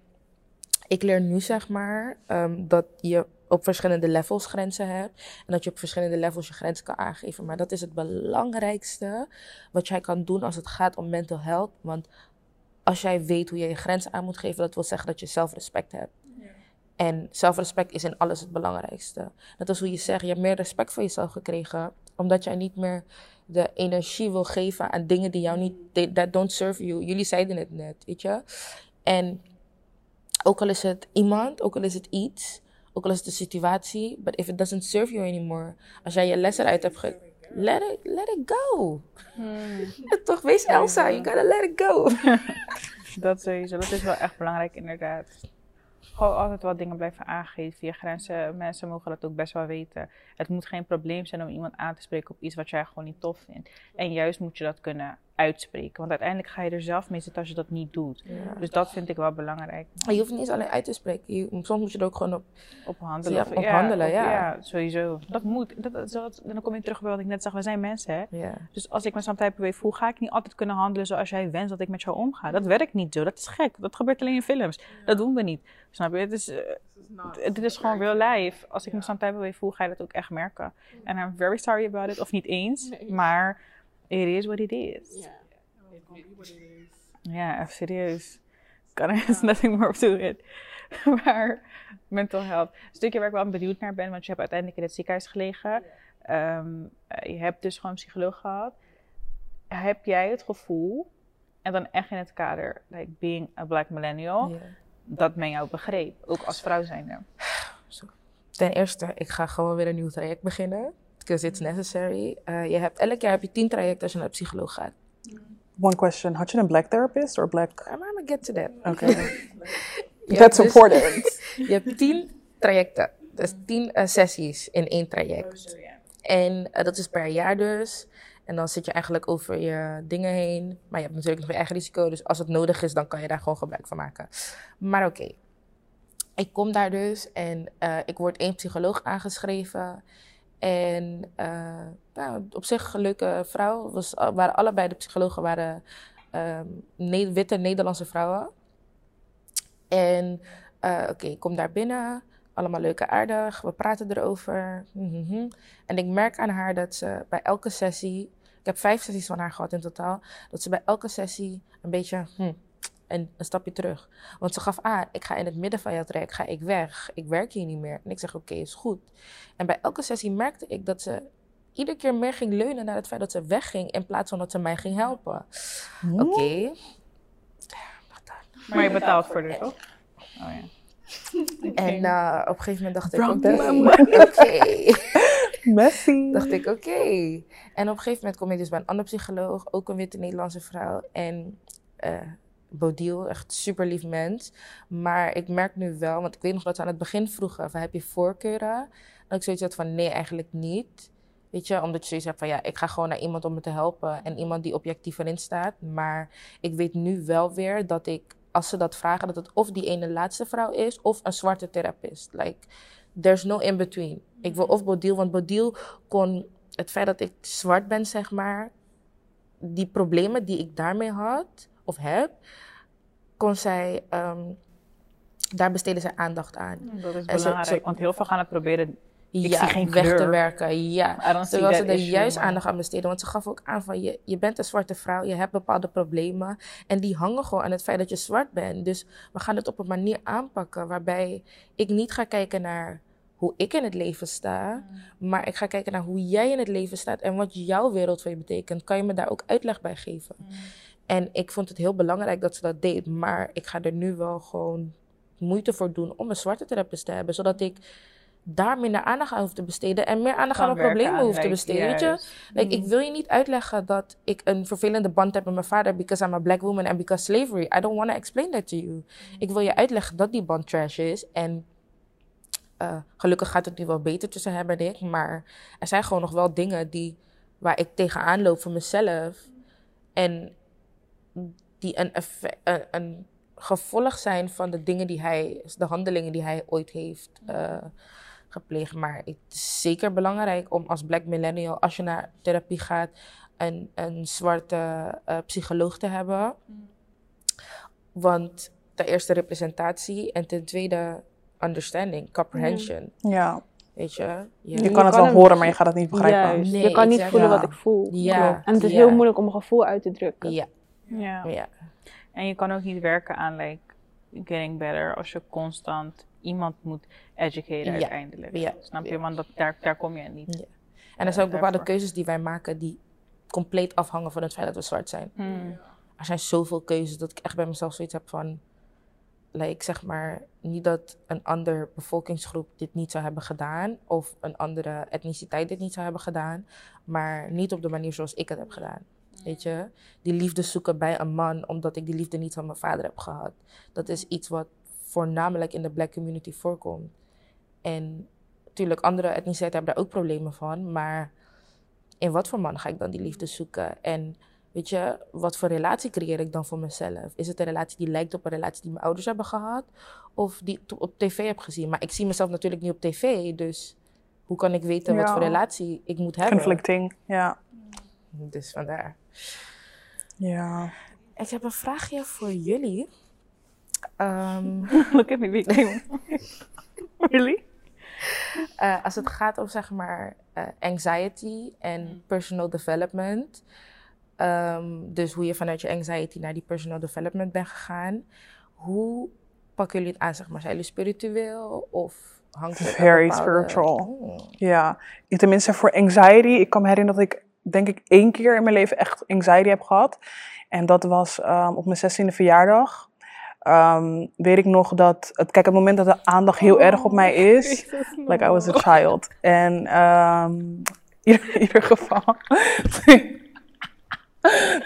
ik leer nu zeg maar ehm, dat je op verschillende levels grenzen hebt. En dat je op verschillende levels je grenzen kan aangeven. Maar dat is het belangrijkste wat jij kan doen als het gaat om mental health. Want als jij weet hoe je je grenzen aan moet geven, dat wil zeggen dat je zelfrespect hebt. En zelfrespect is in alles het belangrijkste. Dat is hoe je zegt, je hebt meer respect voor jezelf gekregen. Omdat jij niet meer de energie wil geven aan dingen die jou niet, they- that don't serve you. Jullie zeiden het net, weet je. En ook al is het iemand, ook al is het iets, ook al is het een situatie, but if it doesn't serve you anymore, als jij je les eruit hebt ge... Let it, let it go. Toch, wees Elsa, you gotta let it go. Dat sowieso, dat is wel echt belangrijk inderdaad. Gewoon altijd wat dingen blijven aangeven. Je grenzen, mensen mogen dat ook best wel weten. Het moet geen probleem zijn om iemand aan te spreken op iets wat jij gewoon niet tof vindt. En juist moet je dat kunnen uitspreken. Want uiteindelijk ga je er zelf mee zitten als je dat niet doet. Ja. Dus dat vind ik wel belangrijk. Je hoeft niet eens alleen uit te spreken. Je- soms moet je er ook gewoon op. Op handelen. Ja, Of- op handelen, op- ja. sowieso. Dat moet. Dat, dat, dat- dan kom je terug bij wat ik net zag. We zijn mensen, hè. Ja. Dus als ik me of way voel, ga ik niet altijd kunnen handelen zoals jij wenst dat ik met jou omga. Dat werkt niet zo. Dat is gek. Dat gebeurt alleen in films. Dat doen we niet. Snap je? Het is, eh, dit is gewoon real life. Als ik me of way voel, ga je dat ook echt merken. En I'm very sorry about it. Of niet eens. Maar it is what it is. Ja, even serieus. Kan er is nothing more to it. maar mental health. Een stukje waar ik wel benieuwd naar ben, want je hebt uiteindelijk in het ziekenhuis gelegen. Ehm, eh, je hebt dus gewoon een psycholoog gehad. Heb jij het gevoel, en dan echt in het kader, like being a black millennial, dat men jou begreep, ook als vrouw zijnde? Ten eerste, ik ga gewoon weer een nieuw traject beginnen. Because it's necessary. Eh, je hebt, elk jaar heb je tien trajecten als je naar de psycholoog gaat. One question, had je een black therapist or black? I'm gonna get to that. Je That's dus- important. Je hebt tien trajecten. Dus tien eh, sessies in één traject. En eh, dat is per jaar dus. En dan zit je eigenlijk over je dingen heen. Maar je hebt natuurlijk nog je eigen risico. Dus als het nodig is, dan kan je daar gewoon gebruik van maken. Maar oké. Ik kom daar dus en eh, ik word één psycholoog aangeschreven. En eh, nou, op zich leuke vrouw. Was, waren allebei de psychologen waren ehm, witte Nederlandse vrouwen. En eh, oké, kom daar binnen. Allemaal leuke aardig. We praten erover. Mhm. En ik merk aan haar dat ze bij elke sessie... Ik heb vijf sessies van haar gehad in totaal. Dat ze bij elke sessie een beetje... hm, en een stapje terug. Want ze gaf aan, ik ga in het midden van jouw traject, ga ik weg. Ik werk hier niet meer. En ik zeg, oké, is goed. En bij elke sessie merkte ik dat ze iedere keer meer ging leunen naar het feit dat ze wegging... in plaats van dat ze mij ging helpen. Oké. Maar je betaalt voor dit, toch? Oh ja. En eh, op een gegeven moment dacht ik, oké, number. oké. Messy. dacht ik, oké. En op een gegeven moment kom ik dus bij een andere psycholoog, ook een witte Nederlandse vrouw. En eh Bodil, echt super lief mens. Maar ik merk nu wel, want ik weet nog dat ze aan het begin vroegen, van heb je voorkeuren? Dat ik zoiets had van, nee, eigenlijk niet. Weet je, omdat je zoiets hebt van, ja, ik ga gewoon naar iemand om me te helpen. En iemand die objectief erin staat. Maar ik weet nu wel weer dat ik, als ze dat vragen, dat het of die ene laatste vrouw is, of een zwarte therapist. Like, there's no in between. Ik wil of Bodil, want Bodil kon het feit dat ik zwart ben, zeg maar, die problemen die ik daarmee had of heb, kon zij, ehm, daar besteden zij aandacht aan. Dat is En belangrijk, ze- want heel veel gaan het proberen Ik ja, zie geen weg te werken. Ja. Terwijl ze er issue, juist aandacht aan besteden. Want ze gaf ook aan van je, je bent een zwarte vrouw, je hebt bepaalde problemen. En die hangen gewoon aan het feit dat je zwart bent. Dus we gaan het op een manier aanpakken waarbij ik niet ga kijken naar hoe ik in het leven sta. Maar ik ga kijken naar hoe jij in het leven staat en wat jouw wereld voor je betekent. Kan je me daar ook uitleg bij geven? En ik vond het heel belangrijk dat ze dat deed. Maar ik ga er nu wel gewoon moeite voor doen om een zwarte therapeut te hebben. Zodat ik daar minder aandacht aan hoef te besteden. En meer aandacht aan mijn problemen aan, hoef te besteden. Weet je? Ik wil je niet uitleggen dat ik een vervelende band heb met mijn vader because I'm a black woman and because slavery. I don't want to explain that to you. Ik wil je uitleggen dat die band trash is. En eh, gelukkig gaat het nu wel beter tussen hem en ik. Maar er zijn gewoon nog wel dingen die, waar ik tegenaan loop voor mezelf. En die een, een, een gevolg zijn van de dingen die hij, de handelingen die hij ooit heeft eh, gepleegd. Maar het is zeker belangrijk om als black millennial, als je naar therapie gaat, een, een zwarte eh, psycholoog te hebben. Want ten eerste representatie en ten tweede understanding, comprehension. Ja, Weet je? je kan het kan wel hem- horen, maar je gaat het niet begrijpen. Juist. Nee, je kan niet exact. voelen wat ik voel. Ja, En het is ja. heel moeilijk om een gevoel uit te drukken. Ja, Ja. ja. En je kan ook niet werken aan like, getting better als je constant iemand moet educaten Ja. uiteindelijk. Ja. Snap je? Want dat, daar, daar kom je niet. Ja. En er zijn ook bepaalde daarvoor. keuzes die wij maken die compleet afhangen van het feit dat we zwart zijn. Hmm. Er zijn zoveel keuzes dat ik echt bij mezelf zoiets heb van... Like, zeg maar, niet dat een andere bevolkingsgroep dit niet zou hebben gedaan... of een andere etniciteit dit niet zou hebben gedaan... maar niet op de manier zoals ik het heb gedaan. Weet je? Die liefde zoeken bij een man omdat ik die liefde niet van mijn vader heb gehad. Dat is iets wat voornamelijk in de black community voorkomt. En natuurlijk, andere etniciteiten hebben daar ook problemen van. Maar in wat voor man ga ik dan die liefde zoeken? En weet je, wat voor relatie creëer ik dan voor mezelf? Is het een relatie die lijkt op een relatie die mijn ouders hebben gehad? Of die ik op tv heb gezien? Maar ik zie mezelf natuurlijk niet op tv. Dus hoe kan ik weten wat voor relatie ik moet hebben? Conflicting, ja. Dus vandaar. Ja. Ik heb een vraagje voor jullie. Ehm, Look at me, big really? als het gaat om zeg maar eh, anxiety en personal development. ehm, dus hoe je vanuit je anxiety naar die personal development bent gegaan. Hoe pakken jullie het aan? Zeg maar? Zijn jullie spiritueel of hangt het Very bepaalde- spiritual. Oh. Ja, tenminste voor anxiety. Ik kan me herinneren dat ik denk ik één keer in mijn leven echt anxiety heb gehad. En dat was ehm, op mijn 16e verjaardag. Ehm, weet ik nog dat, het, kijk, het moment dat de aandacht heel erg op mij is, like I was a child. En ehm, in ieder geval,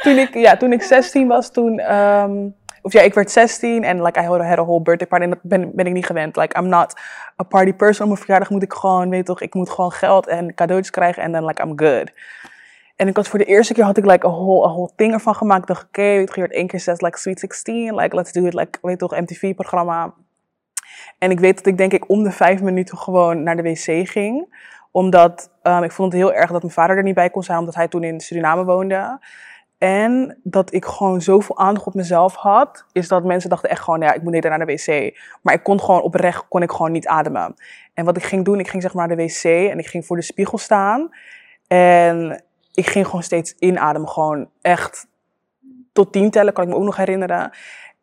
toen ik, ja, toen ik 16 was, toen ehm, of ja, ik werd 16 en like I had a whole birthday party en dat ben, ben ik niet gewend. Like I'm not a party person. Op mijn verjaardag moet ik gewoon, weet toch, ik moet gewoon geld en cadeautjes krijgen en dan like I'm good. En ik had voor de eerste keer had ik like a whole, a whole thing ervan gemaakt. Ik dacht, oké, okay, je wordt één keer zes, like Sweet 16, like let's do it, like, weet toch, MTV-programma. En ik weet dat ik denk ik om de vijf minuten gewoon naar de wc ging. Omdat um, ik vond het heel erg dat mijn vader er niet bij kon zijn, omdat hij toen in Suriname woonde. En dat ik gewoon zoveel aandacht op mezelf had, is dat mensen dachten echt gewoon, ja, ik moet niet naar de wc. Maar ik kon gewoon oprecht, kon ik gewoon niet ademen. En wat ik ging doen, ik ging zeg maar naar de wc en ik ging voor de spiegel staan. En ik ging gewoon steeds inademen, gewoon echt tot tien tellen, kan ik me ook nog herinneren.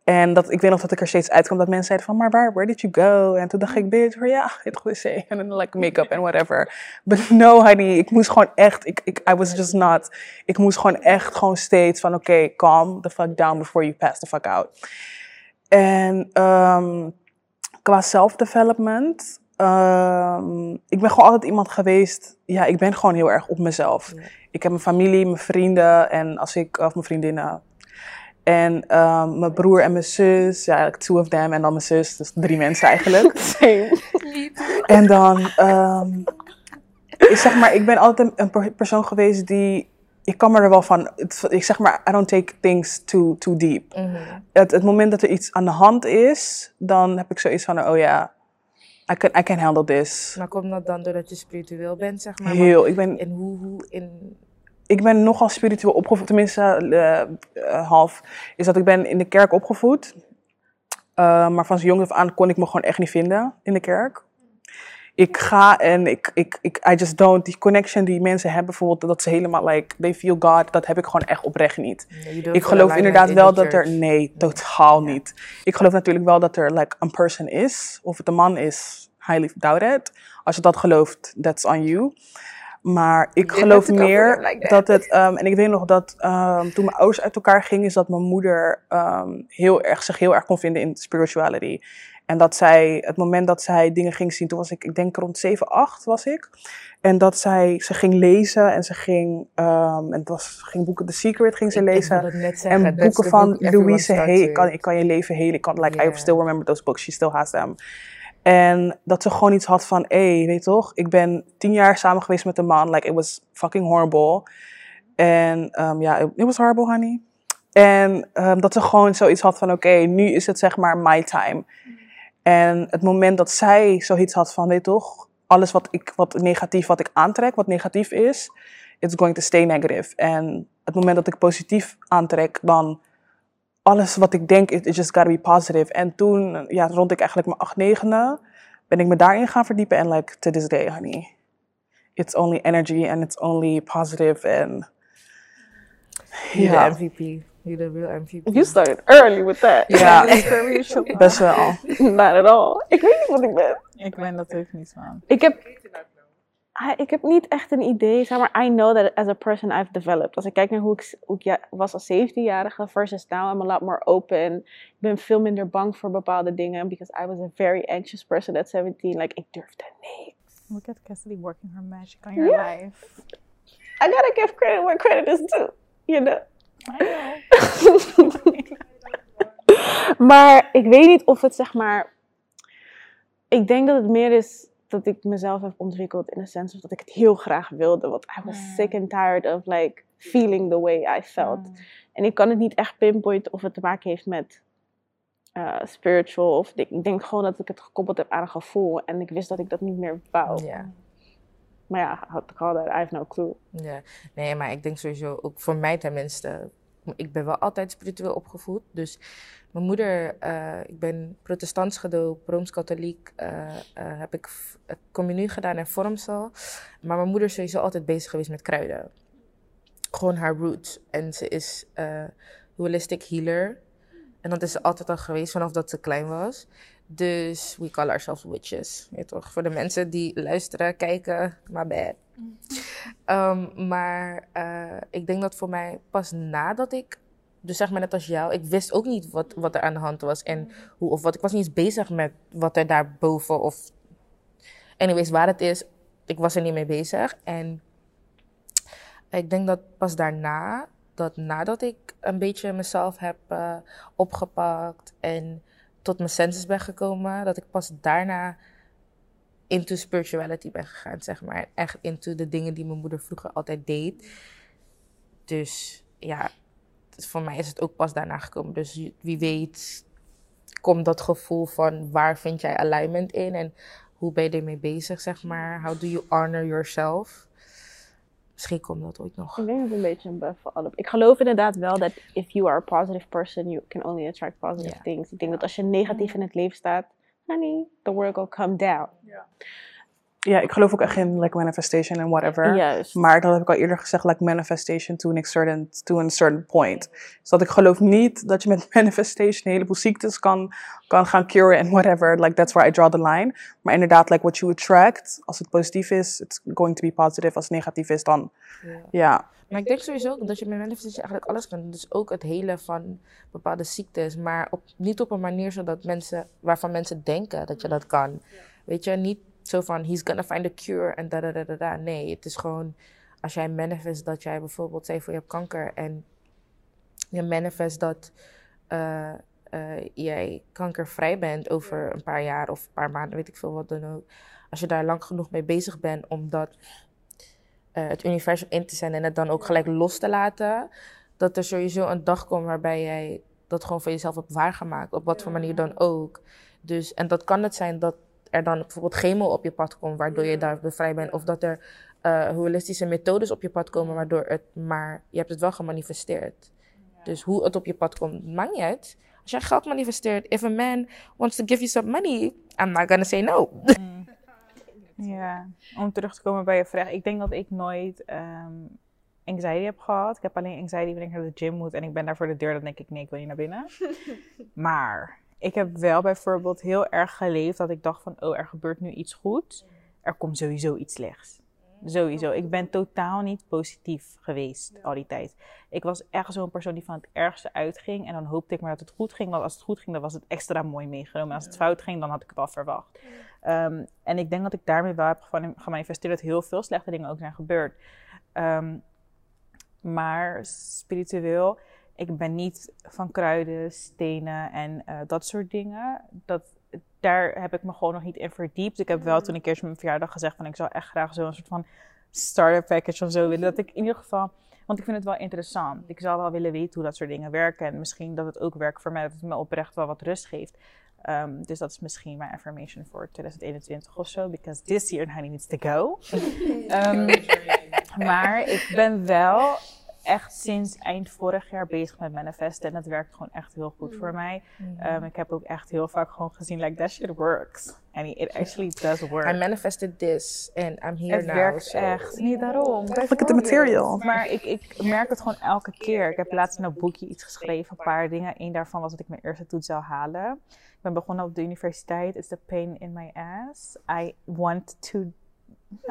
En dat, ik weet nog dat ik er steeds uitkwam dat mensen zeiden van, maar waar, where did you go? En toen dacht ik, bitch, ja, yeah, het wc. En dan like make-up en whatever. But no, honey, ik moest gewoon echt, ik, ik, I was just not. Ik moest gewoon echt gewoon steeds van, oké, calm the fuck down before you pass the fuck out. En um, qua self-development, um, ik ben gewoon altijd iemand geweest, ja, ik ben gewoon heel erg op mezelf. Ja. Ik heb mijn familie, mijn vrienden en als ik, of mijn vriendinnen, en um, mijn broer en mijn zus, ja, like two of them. En dan mijn zus, dus drie mensen eigenlijk. Same. En dan, um, ik zeg maar, ik ben altijd een, een, persoon geweest die, ik kan me er wel van, ik zeg maar, I don't take things too, too deep. Mhm. het, het moment dat er iets aan de hand is, dan heb ik zoiets van, oh ja, I can, I can handle this. Maar komt dat dan doordat je spiritueel bent, zeg maar? Heel, ik ben... En hoe, hoe in ik ben nogal spiritueel opgevoed, tenminste uh, uh, half. Is dat ik ben in de kerk opgevoed. Uh, maar van jongs af aan kon ik me gewoon echt niet vinden in de kerk. Ik ga en ik, ik, ik, I just don't. Die connection die mensen hebben, bijvoorbeeld, dat ze helemaal like, they feel God, dat heb ik gewoon echt oprecht niet. Nee, ik geloof inderdaad wel dat er, nee, totaal ja. niet. Ik geloof natuurlijk wel dat er like een person is. Of het een man is, highly doubt it. Als je dat gelooft, that's on you. Maar ik geloof meer like dat het. Um, en ik weet nog dat um, toen mijn ouders uit elkaar gingen, is dat mijn moeder um, heel erg, zich heel erg kon vinden in spirituality. En dat zij, het moment dat zij dingen ging zien, toen was ik, ik denk rond 7, 8 was ik. En dat zij, ze ging lezen en ze ging, en het was, ging boeken The Secret ging ze ik, lezen. Ik zeggen, en boeken van Louise Hay. Ik kan, ik kan je leven helen. Ik kan, like, yeah. I still remember those books. She still has them. En dat ze gewoon iets had van, hé, hey, weet je toch, ik ben tien jaar samen geweest met een man. Like, it was fucking horrible. En um, ja, it, it was horrible, honey. En um, dat ze gewoon zoiets had van, oké, okay, nu is het zeg maar my time. En het moment dat zij zoiets had van, weet toch, alles wat, ik, wat negatief, wat ik aantrek, wat negatief is, it's going to stay negative. En het moment dat ik positief aantrek, dan alles wat ik denk, it, it just gotta be positive. En toen, ja, rond ik eigenlijk mijn acht, negende, ben ik me daarin gaan verdiepen. En like, to this day, honey, it's only energy and it's only positive. And, ja. The MVP. You're the real MVP. You started early with that. Ja, best wel. Not at all. Ik weet niet wat ik ben. Ik ben dat ook niet, man. Ik heb ik heb niet echt een idee, zeg maar, I know that as a person I've developed. Als ik kijk naar hoe ik, hoe ik ja, was als 17-jarige versus now, I'm a lot more open. Ik ben veel minder bang voor bepaalde dingen, because I was a very anxious person at 17. Like, ik durfde niks. Look at Cassidy working her magic on your yeah. life. I gotta give credit where credit is due, you know. Maar ik weet niet of het, zeg maar, ik denk dat het meer is dat ik mezelf heb ontwikkeld in de sense of dat ik het heel graag wilde. Want I was sick and tired of like feeling the way I felt. En ik kan het niet echt pinpointen of het te maken heeft met uh, spiritual. Of ik denk gewoon dat ik het gekoppeld heb aan een gevoel. En ik wist dat ik dat niet meer wou. Ja. Maar ja, had ik al I have no clue. Ja, nee, maar ik denk sowieso, ook voor mij tenminste, ik ben wel altijd spiritueel opgevoed. Dus mijn moeder, uh, ik ben protestants gedoopt, rooms-katholiek, uh, uh, heb ik communie gedaan en vormsel. Maar mijn moeder is sowieso altijd bezig geweest met kruiden. Gewoon haar roots. En ze is holistic healer. En dat is ze altijd al geweest vanaf dat ze klein was. Dus we call ourselves witches. Weet toch? Voor de mensen die luisteren, kijken, my bad. Um, maar ik denk dat voor mij pas nadat ik dus zeg maar net als jou, ik wist ook niet wat, wat er aan de hand was. En hoe, of wat, ik was niet eens bezig met wat er daarboven of... Anyways, waar het is, ik was er niet mee bezig. En ik denk dat pas daarna dat nadat ik een beetje mezelf heb eh, opgepakt en tot mijn senses ben gekomen, dat ik pas daarna into spirituality ben gegaan, zeg maar. Echt into de dingen die mijn moeder vroeger altijd deed. Dus ja, voor mij is het ook pas daarna gekomen. Dus wie weet komt dat gevoel van waar vind jij alignment in en hoe ben je ermee bezig, zeg maar. How do you honor yourself? Misschien komt dat ooit nog. Ik denk dat het een beetje een buff voor alle. Ik geloof inderdaad wel dat if you are a positive person, you can only attract positive things. Ik denk dat als je negatief in het leven staat, honey, the world will come down. Ja, ik geloof ook echt in like manifestation en whatever. Juist. Maar dat heb ik al eerder gezegd, like manifestation to, an certain, to a certain point. Dus dat ik geloof niet dat je met manifestation een heleboel ziektes kan, kan gaan curen en whatever. Like that's where I draw the line. Maar inderdaad, like what you attract, als het positief is, it's going to be positive. Als het negatief is, dan Ja. ja. Maar ik denk sowieso dat je met manifestation eigenlijk alles kan. Dus ook het hele van bepaalde ziektes. Maar op, niet op een manier zodat mensen, waarvan mensen denken dat je dat kan. Weet je, niet zo van he's gonna find a cure en da da da da da. Nee, het is gewoon als jij manifest dat jij bijvoorbeeld, zeg voor je hebt kanker en je manifest dat eh, eh, jij kankervrij bent over een paar jaar of een paar maanden, weet ik veel wat dan ook. Als je daar lang genoeg mee bezig bent om dat eh, het universum in te zenden en het dan ook gelijk los te laten, dat er sowieso een dag komt waarbij jij dat gewoon voor jezelf hebt waargemaakt, op wat voor manier dan ook. Dus, en dat kan het zijn dat er dan bijvoorbeeld chemo op je pad komt, waardoor je daar bevrijd bent, of dat er eh, holistische methodes op je pad komen, waardoor het, maar je hebt het wel gemanifesteerd. Dus hoe het op je pad komt, maakt niet uit. Als jij geld manifesteert, if a man wants to give you some money, I'm not gonna say no. Ja, om terug te komen bij je vraag. Ik denk dat ik nooit ehm, anxiety heb gehad. Ik heb alleen anxiety wanneer ik naar de gym moet en ik ben daar voor de deur. Dan denk ik, nee, ik wil niet naar binnen. maar ik heb wel bijvoorbeeld heel erg geleefd dat ik dacht van, oh, er gebeurt nu iets goeds. Er komt sowieso iets slechts. Sowieso. Ik ben totaal niet positief geweest al die tijd. Ik was echt zo'n persoon die van het ergste uitging. En dan hoopte ik maar dat het goed ging. Want als het goed ging, dan was het extra mooi meegenomen. En als het fout ging, dan had ik het al verwacht. Ehm, en ik denk dat ik daarmee wel heb gema- gemanifesteerd dat heel veel slechte dingen ook zijn gebeurd. Ehm, maar spiritueel, ik ben niet van kruiden, stenen en eh, dat soort dingen. Dat, daar heb ik me gewoon nog niet in verdiept. Ik heb wel toen ik eerst op mijn verjaardag gezegd van ik zou echt graag zo'n soort van starter package of zo willen. Dat ik in ieder geval, want ik vind het wel interessant. Ik zou wel willen weten hoe dat soort dingen werken. En misschien dat het ook werkt voor mij, dat het me oprecht wel wat rust geeft. Ehm, dus dat is misschien mijn affirmation voor 2021 of zo. Because this year honey needs to go. Ehm, maar ik ben wel echt sinds eind vorig jaar bezig met manifesten. En dat werkt gewoon echt heel goed voor mij. Ehm, ik heb ook echt heel vaak gewoon gezien, like, that shit works. And it actually does work. I manifested this and I'm here Het now. werkt so- echt. Niet daarom. Look at the material. Maar ik, ik merk het gewoon elke keer. Ik heb laatst in een boekje iets geschreven, een paar dingen. Eén daarvan was dat ik mijn eerste toets zou halen. Ik ben begonnen op de universiteit. It's the pain in my ass. I want to...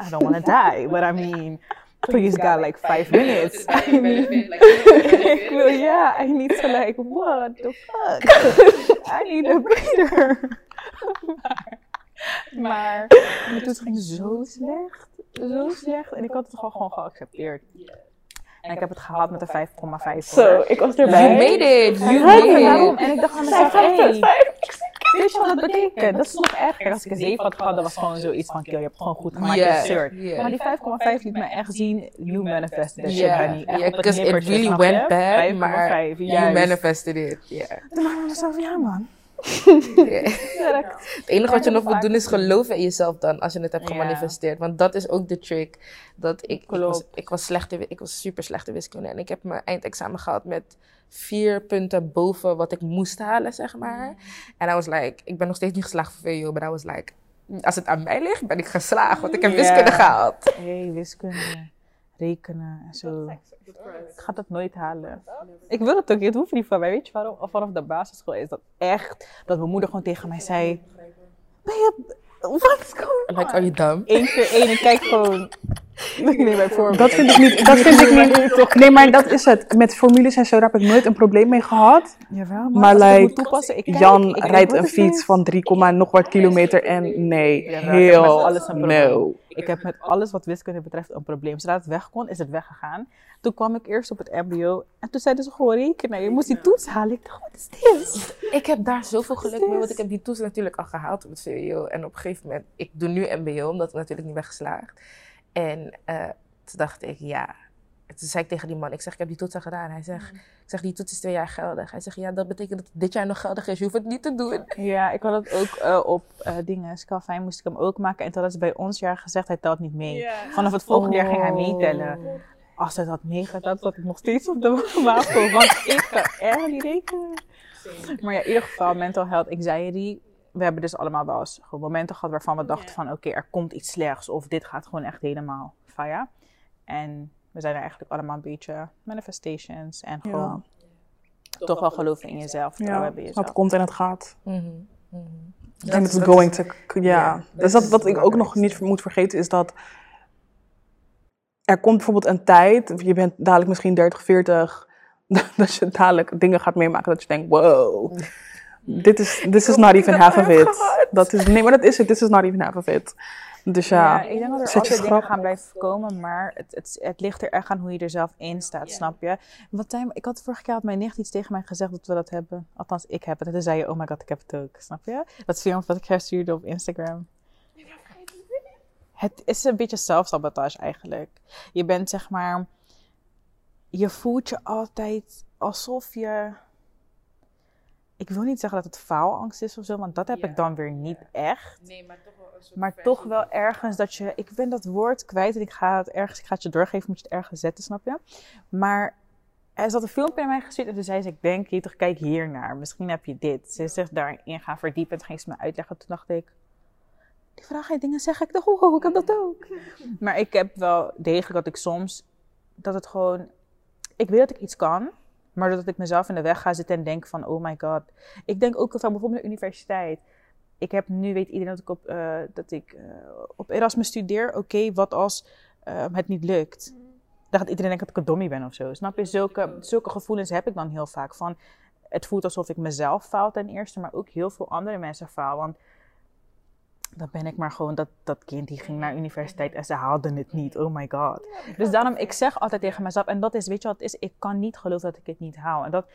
I don't want to die, but I mean... Please God, like five minutes. I ja, I need to like, what the fuck? I need a breather. maar, maar toets ging zo slecht. Zo slecht. En ik had het gewoon, gewoon geaccepteerd. En ik heb het gehaald met een 5,5. Zo, ik was You erbij. made it! You made it! En ik dacht aan mezelf, hey, weet je wat dat betekent? Dat is nog erger. Als ik een 7 had gehad, dan was gewoon zoiets van, kill, je hebt gewoon goed gemaakt, Yeah, absurd. yeah. Maar die 5,5 liet me echt zien, you manifested that shit, honey. Het because it really went bad, maar 5,5, you manifested it. Yeah. Toen dacht ik mezelf, ja man. Het enige wat je nog moet doen is geloven in jezelf dan, als je het hebt gemanifesteerd. Want dat is ook de trick. Dat ik, ik, was, ik, was slecht in wi- ik was super slecht in wiskunde. En ik heb mijn eindexamen gehad met vier punten boven wat ik moest halen, zeg maar. En I was like, ik ben nog steeds niet geslaagd voor VWO, maar I was like, als het aan mij ligt, ben ik geslaagd. Want ik heb wiskunde gehaald. hey, wiskunde, rekenen en zo. Ik ga dat nooit halen. Ik wil het ook niet, het hoeft niet van mij. Weet je waarom? Vanaf de basisschool is dat echt, dat mijn moeder gewoon tegen mij zei, ben je, wat is going on? Like, are you dumb? Eén keer één, ik kijk gewoon, nee, bijvoorbeeld. Dat vind ik niet. Dat vind ik niet. Nee, maar dat is het. Met formules en zo, daar heb ik nooit een probleem mee gehad. Jawel, Maar als ik het moet like, toepassen, ik kijk, Jan ik rijdt een fiets van 3, nog wat kilometer en nee, Jawel, ik heb met heel alles een probleem. no. Ik heb met alles wat wiskunde betreft een probleem. Zodra het weg kon, is het weggegaan. Toen kwam ik eerst op het mbo en toen zeiden ze gewoon rekenen. Je moest die toets halen. Ik dacht, wat is dit? Ik heb daar zoveel geluk mee, want ik heb die toets natuurlijk al gehaald op het VWO. En op een gegeven moment, ik doe nu MBO, omdat ik natuurlijk niet ben geslaagd. En eh, toen dacht ik, ja. Toen zei ik tegen die man, ik zeg, ik heb die toets al gedaan. Hij zegt, ik zeg, die toets is twee jaar geldig. Hij zegt, ja, dat betekent dat het dit jaar nog geldig is. Je hoeft het niet te doen. Ja, ik had het ook eh, op eh dingen. Scafijn moest ik hem ook maken. En toen hadden ze bij ons jaar gezegd, hij telt niet mee. Vanaf het volgende jaar ging hij meetellen. Als hij dat meegeteld, zat ik nog steeds op de wafel. Want ik kan erg niet rekenen. Maar ja, in ieder geval, mental health anxiety. We hebben dus allemaal wel eens gewoon momenten gehad waarvan we dachten van... Oké, er komt iets slechts. Of dit gaat gewoon echt helemaal faya. En we zijn er eigenlijk allemaal een beetje manifestations. En gewoon toch wel geloven in jezelf. Ja, in het komt en het gaat. Mhm, mhm. En is- het dat going is- to, ja. Dus dat, wat ik ook nog niet moet vergeten is dat er komt bijvoorbeeld een tijd, je bent dadelijk misschien 30, 40, dat je dadelijk dingen gaat meemaken dat je denkt, wow, dit is, this is not even half of it. Dat is, nee, maar dat is het, this is not even half of it. Dus ja, ik denk dat er altijd dingen schrap. gaan blijven komen, maar het, het, het ligt er echt aan hoe je er zelf in staat, snap je? Wat hij, ik had vorige keer had mijn nicht iets tegen mij gezegd dat we dat hebben. Althans, ik heb het. En toen zei je, oh my god, ik heb het ook, snap je? Dat filmpje wat ik haar stuurde op Instagram. Het is een beetje zelfsabotage eigenlijk. Je bent zeg maar, je voelt je altijd alsof je... Ik wil niet zeggen dat het faalangst is of zo, want dat heb ik dan weer niet echt. Nee, maar toch wel een soort Maar toch wel ergens dat je. Ik ben dat woord kwijt en ik ga het ergens. Ik ga het je doorgeven, moet je het ergens zetten, snap je? Maar er zat een filmpje naar mij gestuurd en toen zei ze: Ik denk je toch, kijk hier naar. Misschien heb je dit. Ze zegt daarin gaan verdiepen en toen ging ze me uitleggen. Toen dacht ik: Die vraag je dingen zeg ik toch, oh, ik heb dat ook. Maar ik heb wel degelijk dat ik soms. Dat het gewoon. Ik weet dat ik iets kan. Maar dat ik mezelf in de weg ga zitten en denk van, oh my god. Ik denk ook van bijvoorbeeld de universiteit ik heb nu weet iedereen dat ik op, eh, dat ik, eh, op Erasmus studeer. Oké, wat als eh, het niet lukt? Dan gaat iedereen denken dat ik een dommie ben of zo. Snap je? Zulke, zulke gevoelens heb ik dan heel vaak. Van, het voelt alsof ik mezelf faal ten eerste, maar ook heel veel andere mensen faal. Want dan ben ik maar gewoon dat, dat kind die ging naar universiteit en ze haalden het niet. Oh my god. Dus daarom, ik zeg altijd tegen mezelf, en dat is, weet je wat het is? Ik kan niet geloven dat ik het niet haal. En dat,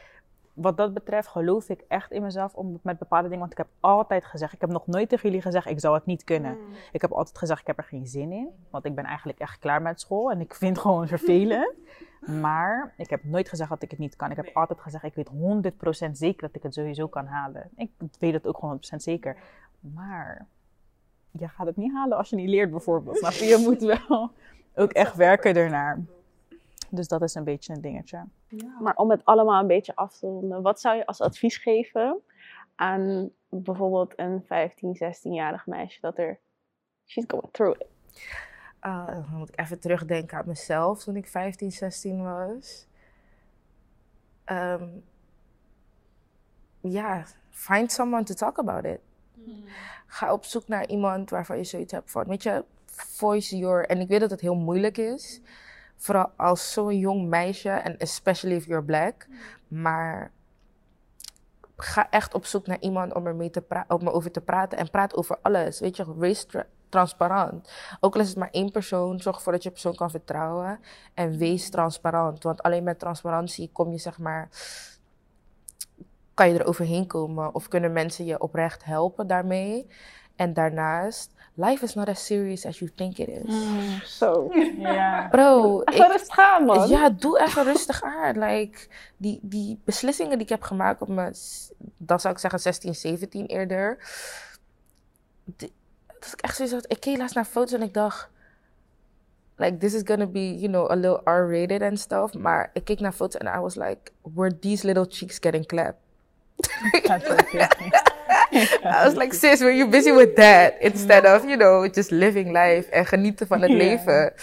wat dat betreft geloof ik echt in mezelf om met bepaalde dingen. Want ik heb altijd gezegd, ik heb nog nooit tegen jullie gezegd, ik zou het niet kunnen. Ik heb altijd gezegd, ik heb er geen zin in. Want ik ben eigenlijk echt klaar met school en ik vind het gewoon vervelend. Maar ik heb nooit gezegd dat ik het niet kan. Ik heb altijd gezegd, ik weet 100% zeker dat ik het sowieso kan halen. Ik weet het ook gewoon 100% zeker. Maar je gaat het niet halen als je niet leert bijvoorbeeld. Snap je? Je moet wel ook echt werken ernaar. Dus dat is een beetje een dingetje. Maar om het allemaal een beetje af te ronden, wat zou je als advies geven aan bijvoorbeeld een 15, 16-jarig meisje dat er. She's going through it. Ah, dan moet ik even terugdenken aan mezelf toen ik 15, 16 was. Ehm, ja, find someone to talk about it. Ga op zoek naar iemand waarvan je zoiets hebt van, weet je, voice your... En ik weet dat het heel moeilijk is, vooral als zo'n jong meisje, en especially if you're black. Maar ga echt op zoek naar iemand om er mee te om erover te praten en praat over alles. Weet je, wees tra- transparant. Ook al is het maar één persoon, zorg ervoor dat je persoon kan vertrouwen. En wees transparant. Want alleen met transparantie kom je, zeg maar, kan je er overheen komen. Of kunnen mensen je oprecht helpen daarmee. En daarnaast, life is not as serious as you think it is. Zo. Ja. Bro, Even ik, rustig aan, man. ja, doe even rustig aan. Like, die, die beslissingen die ik heb gemaakt op mijn, dan zou ik zeggen 16, 17 eerder. Die- dat ik echt zoiets had, ik keek laatst naar foto's en ik dacht, like, this is gonna be, you know, a little R-rated and stuff. Maar ik keek naar foto's en I was like, were these little cheeks getting clapped? I was like, sis, were you busy with that? Instead of, you know, just living life en genieten van het leven.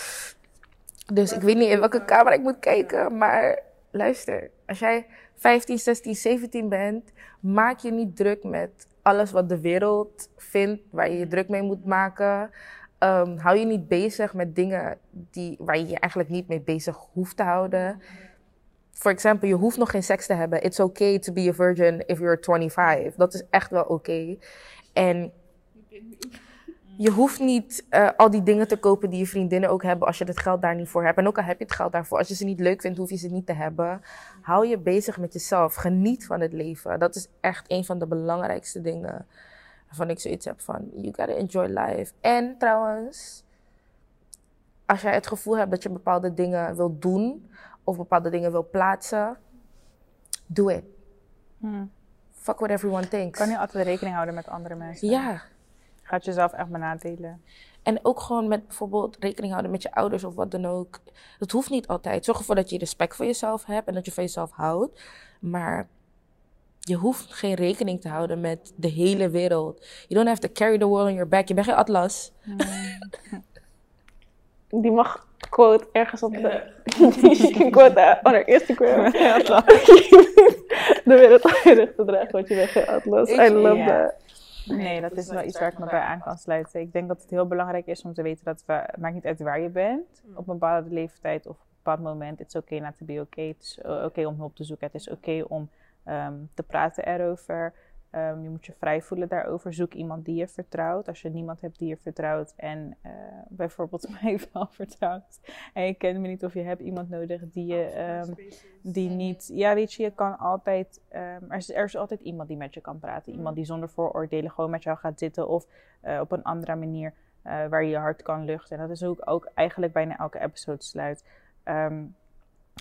Dus ik weet niet in welke camera ik moet kijken, maar luister. Als jij 15, 16, 17 bent, maak je niet druk met alles wat de wereld vindt, waar je je druk mee moet maken. Ehm, hou je niet bezig met dingen die, waar je je eigenlijk niet mee bezig hoeft te houden. For example, je hoeft nog geen seks te hebben. It's okay to be a virgin if you're 25. Dat is echt wel oké. En je hoeft niet eh, al die dingen te kopen die je vriendinnen ook hebben als je het geld daar niet voor hebt. En ook al heb je het geld daarvoor, als je ze niet leuk vindt, hoef je ze niet te hebben. Hou je bezig met jezelf. Geniet van het leven. Dat is echt een van de belangrijkste dingen waarvan ik zoiets heb van, you gotta enjoy life. En trouwens, als jij het gevoel hebt dat je bepaalde dingen wil doen of bepaalde dingen wil plaatsen, do it. Hmm. Fuck what everyone thinks. Kan je altijd rekening houden met andere mensen? Ja. Gaat jezelf echt benadelen. En ook gewoon met bijvoorbeeld rekening houden met je ouders of wat dan ook. Dat hoeft niet altijd. Zorg ervoor dat je respect voor jezelf hebt en dat je van jezelf houdt. Maar je hoeft geen rekening te houden met de hele wereld. You don't have to carry the world on your back. Je bent geen atlas. Die mag quote ergens op de... Die quote uh, on haar Instagram. de wereld op je rug te dragen, want je geen atlas. I love Ja. that. Nee, dat is wel iets waar ik me bij aan kan sluiten. Ik denk dat het heel belangrijk is om te weten dat we, het maakt niet uit waar je bent, op een bepaalde leeftijd of op een bepaald moment. Het is oké not to be okay. Het is eh, oké om hulp te zoeken. Het is oké om ehm, te praten erover. Ehm, je moet je vrij voelen daarover. Zoek iemand die je vertrouwt. Als je niemand hebt die je vertrouwt en eh, bijvoorbeeld mij wel vertrouwt. En je kent me niet of je hebt iemand nodig die je ehm, die niet. Ja, weet je, je kan altijd. ehm, er, is, er is altijd iemand die met je kan praten. Iemand die zonder vooroordelen gewoon met jou gaat zitten. Of eh, op een andere manier eh, waar je je hart kan luchten. En dat is ook, ook eigenlijk bijna elke episode sluit.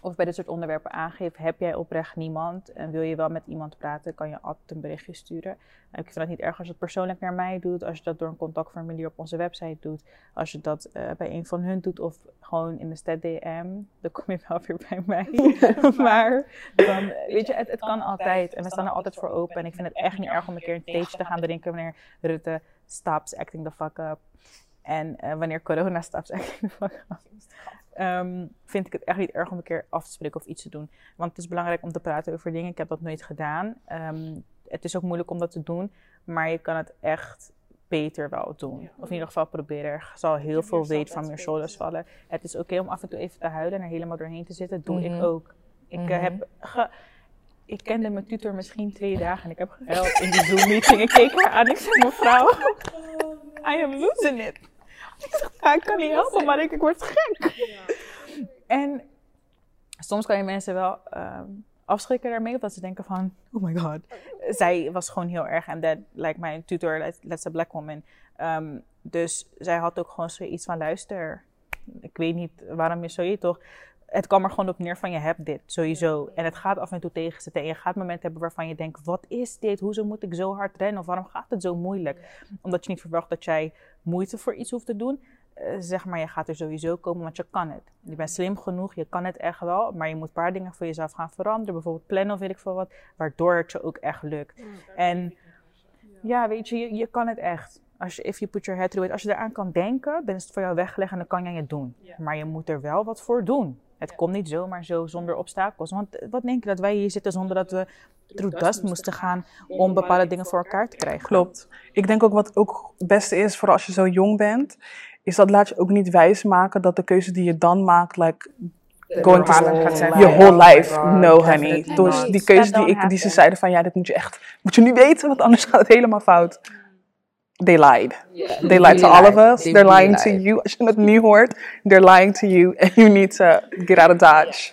Of bij dit soort onderwerpen aangeeft, heb jij oprecht niemand en wil je wel met iemand praten, kan je altijd een berichtje sturen. En ik vind het niet erg als je het persoonlijk naar mij doet, als je dat door een contactformulier op onze website doet, als je dat eh, bij een van hun doet of gewoon in de stad DM, dan kom je wel weer bij mij. maar dan, weet je, het, het kan altijd en we staan er altijd voor open. En ik vind het echt niet erg om een keer een theetje te gaan drinken wanneer Rutte stops acting the fuck up. En eh, wanneer corona the fuck up. Ehm, vind ik het echt niet erg om een keer af te spreken of iets te doen. Want het is belangrijk om te praten over dingen. Ik heb dat nooit gedaan. Ehm, het is ook moeilijk om dat te doen. Maar je kan het echt beter wel doen. Of in ieder geval proberen. Er zal heel veel weight van je shoulders vallen. Het is oké om af en toe even te huilen en er helemaal doorheen te zitten. Doe Mhm. ik ook. Ik eh, Mhm. heb... ge- ik kende mijn tutor misschien twee dagen en ik heb gehuild in die Zoom-meeting. Ik keek haar aan. Ik zei, mevrouw, I am losing it. Ja, ik kan niet helpen, maar ik, ik word gek. En soms kan je mensen wel ehm, afschrikken daarmee, of dat ze denken van, oh my god. Zij was gewoon heel erg, en that, like mijn tutor, let- let's a black woman. Ehm, dus zij had ook gewoon zoiets van, luister, ik weet niet waarom je zo je toch... Het kwam er gewoon op neer van je hebt dit, sowieso. En het gaat af en toe tegenzitten. En je gaat momenten hebben waarvan je denkt, wat is dit? Hoezo moet ik zo hard rennen? Of waarom gaat het zo moeilijk? Omdat je niet verwacht dat jij moeite voor iets hoeft te doen. Eh, zeg maar, je gaat er sowieso komen, want je kan het. Je bent slim genoeg, je kan het echt wel. Maar je moet een paar dingen voor jezelf gaan veranderen. Bijvoorbeeld plannen of weet ik veel wat. Waardoor het je ook echt lukt. En ja, weet je, je, je kan het echt. Als je, if you put your head through it. Als je eraan kan denken, dan is het voor jou weggelegd en dan kan jij het doen. Maar je moet er wel wat voor doen. Het komt niet zomaar zo zonder obstakels. Want wat denk je dat wij hier zitten zonder dat we through dust moesten gaan om bepaalde dingen voor elkaar te krijgen? Klopt. Ik denk ook wat ook het beste is, vooral als je zo jong bent, is dat laat je ook niet wijsmaken dat de keuze die je dan maakt, like, going to your voor whole life. Oh No, honey. Dus die keuze die, ik, die ze zeiden van, ja, dit moet je echt, moet je nu weten, want anders gaat het helemaal fout. They lied. They lied to all of us. They They're lying to you. Als je het nu hoort, they're lying to you and you need to get out of Dodge.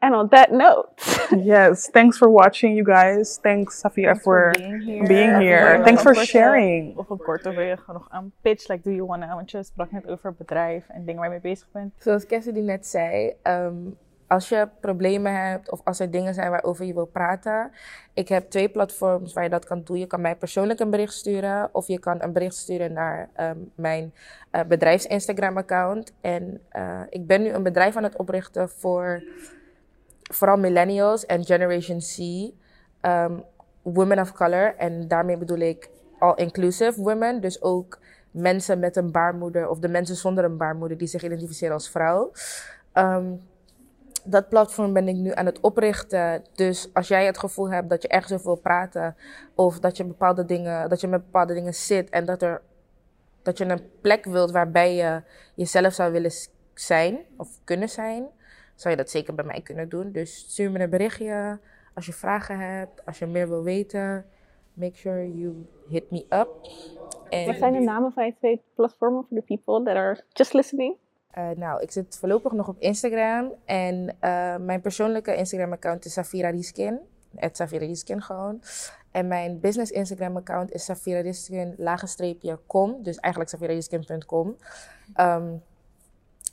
And on that note, Yes, thanks for watching, you guys. Thanks, Safira, for being here. Thanks for sharing. Of een korte wil je gewoon nog een pitch, like do you wanna, want je sprak net over bedrijf en dingen waar je mee bezig bent. Zoals Cassidy net zei, ehm, als je problemen hebt of als er dingen zijn waarover je wil praten, ik heb twee platforms waar je dat kan doen. Je kan mij persoonlijk een bericht sturen of je kan een bericht sturen naar ehm, mijn eh, bedrijfs Instagram-account. En eh, ik ben nu een bedrijf aan het oprichten voor vooral millennials en Generation C, ehm, women of color. En daarmee bedoel ik all-inclusive women, dus ook mensen met een baarmoeder of de mensen zonder een baarmoeder die zich identificeren als vrouw. Ehm, dat platform ben ik nu aan het oprichten. Dus als jij het gevoel hebt dat je ergens over praten of dat je bepaalde dingen, dat je met bepaalde dingen zit en dat er dat je een plek wilt waarbij je jezelf zou willen zijn of kunnen zijn, zou je dat zeker bij mij kunnen doen. Dus stuur me een berichtje als je vragen hebt, als je meer wil weten. Make sure you hit me up. En, Wat zijn de namen van je twee platformen voor de people that are just listening? Eh, nou, ik zit voorlopig nog op Instagram. En eh, mijn persoonlijke Instagram-account is Safira Rieskin. Het Safira Rieskin gewoon. En mijn business Instagram-account is Safira Rieskin, lagenstreepje, com. Dus eigenlijk safirarieskin.com. Ehm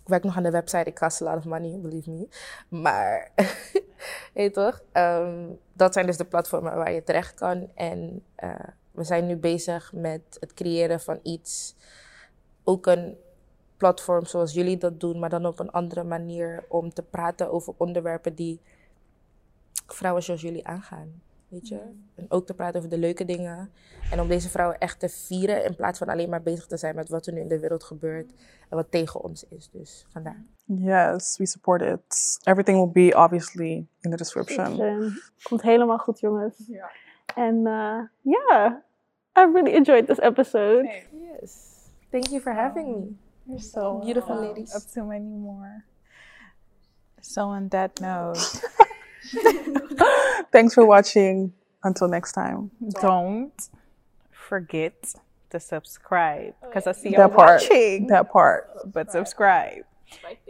ik werk nog aan de website. Ik cost a lot of money, believe me. Maar, weet toch? Ehm, dat zijn dus de platformen waar je terecht kan. En eh, we zijn nu bezig met het creëren van iets. Ook een platform zoals jullie dat doen, maar dan op een andere manier om te praten over onderwerpen die vrouwen zoals jullie aangaan. Weet je? En ook te praten over de leuke dingen. En om deze vrouwen echt te vieren in plaats van alleen maar bezig te zijn met wat er nu in de wereld gebeurt en wat tegen ons is. Dus vandaar. Yes, we support it. Everything will be obviously in the description. Komt helemaal goed, jongens. En uh, ja, I really enjoyed this episode. Yes. Thank you for having me. You're so Beautiful ladies. Up to many more. So on that note, Thanks for watching. Until next time. don't forget to subscribe. Because I see you That part. watching. That part. But subscribe.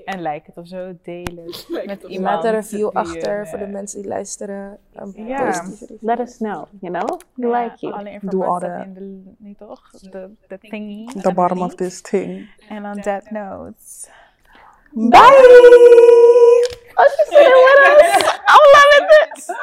En like het of zo, delen met iemand. Laat een review die achter een, voor de mensen die luisteren. Um, Ja. positieve. Let us know, you know? We ja, like you. Alle informatie all staat that. in de, niet toch? De, de thingy. The bottom of this thing. And on that note. Bye. Oh, she's still with us. I'm loving this.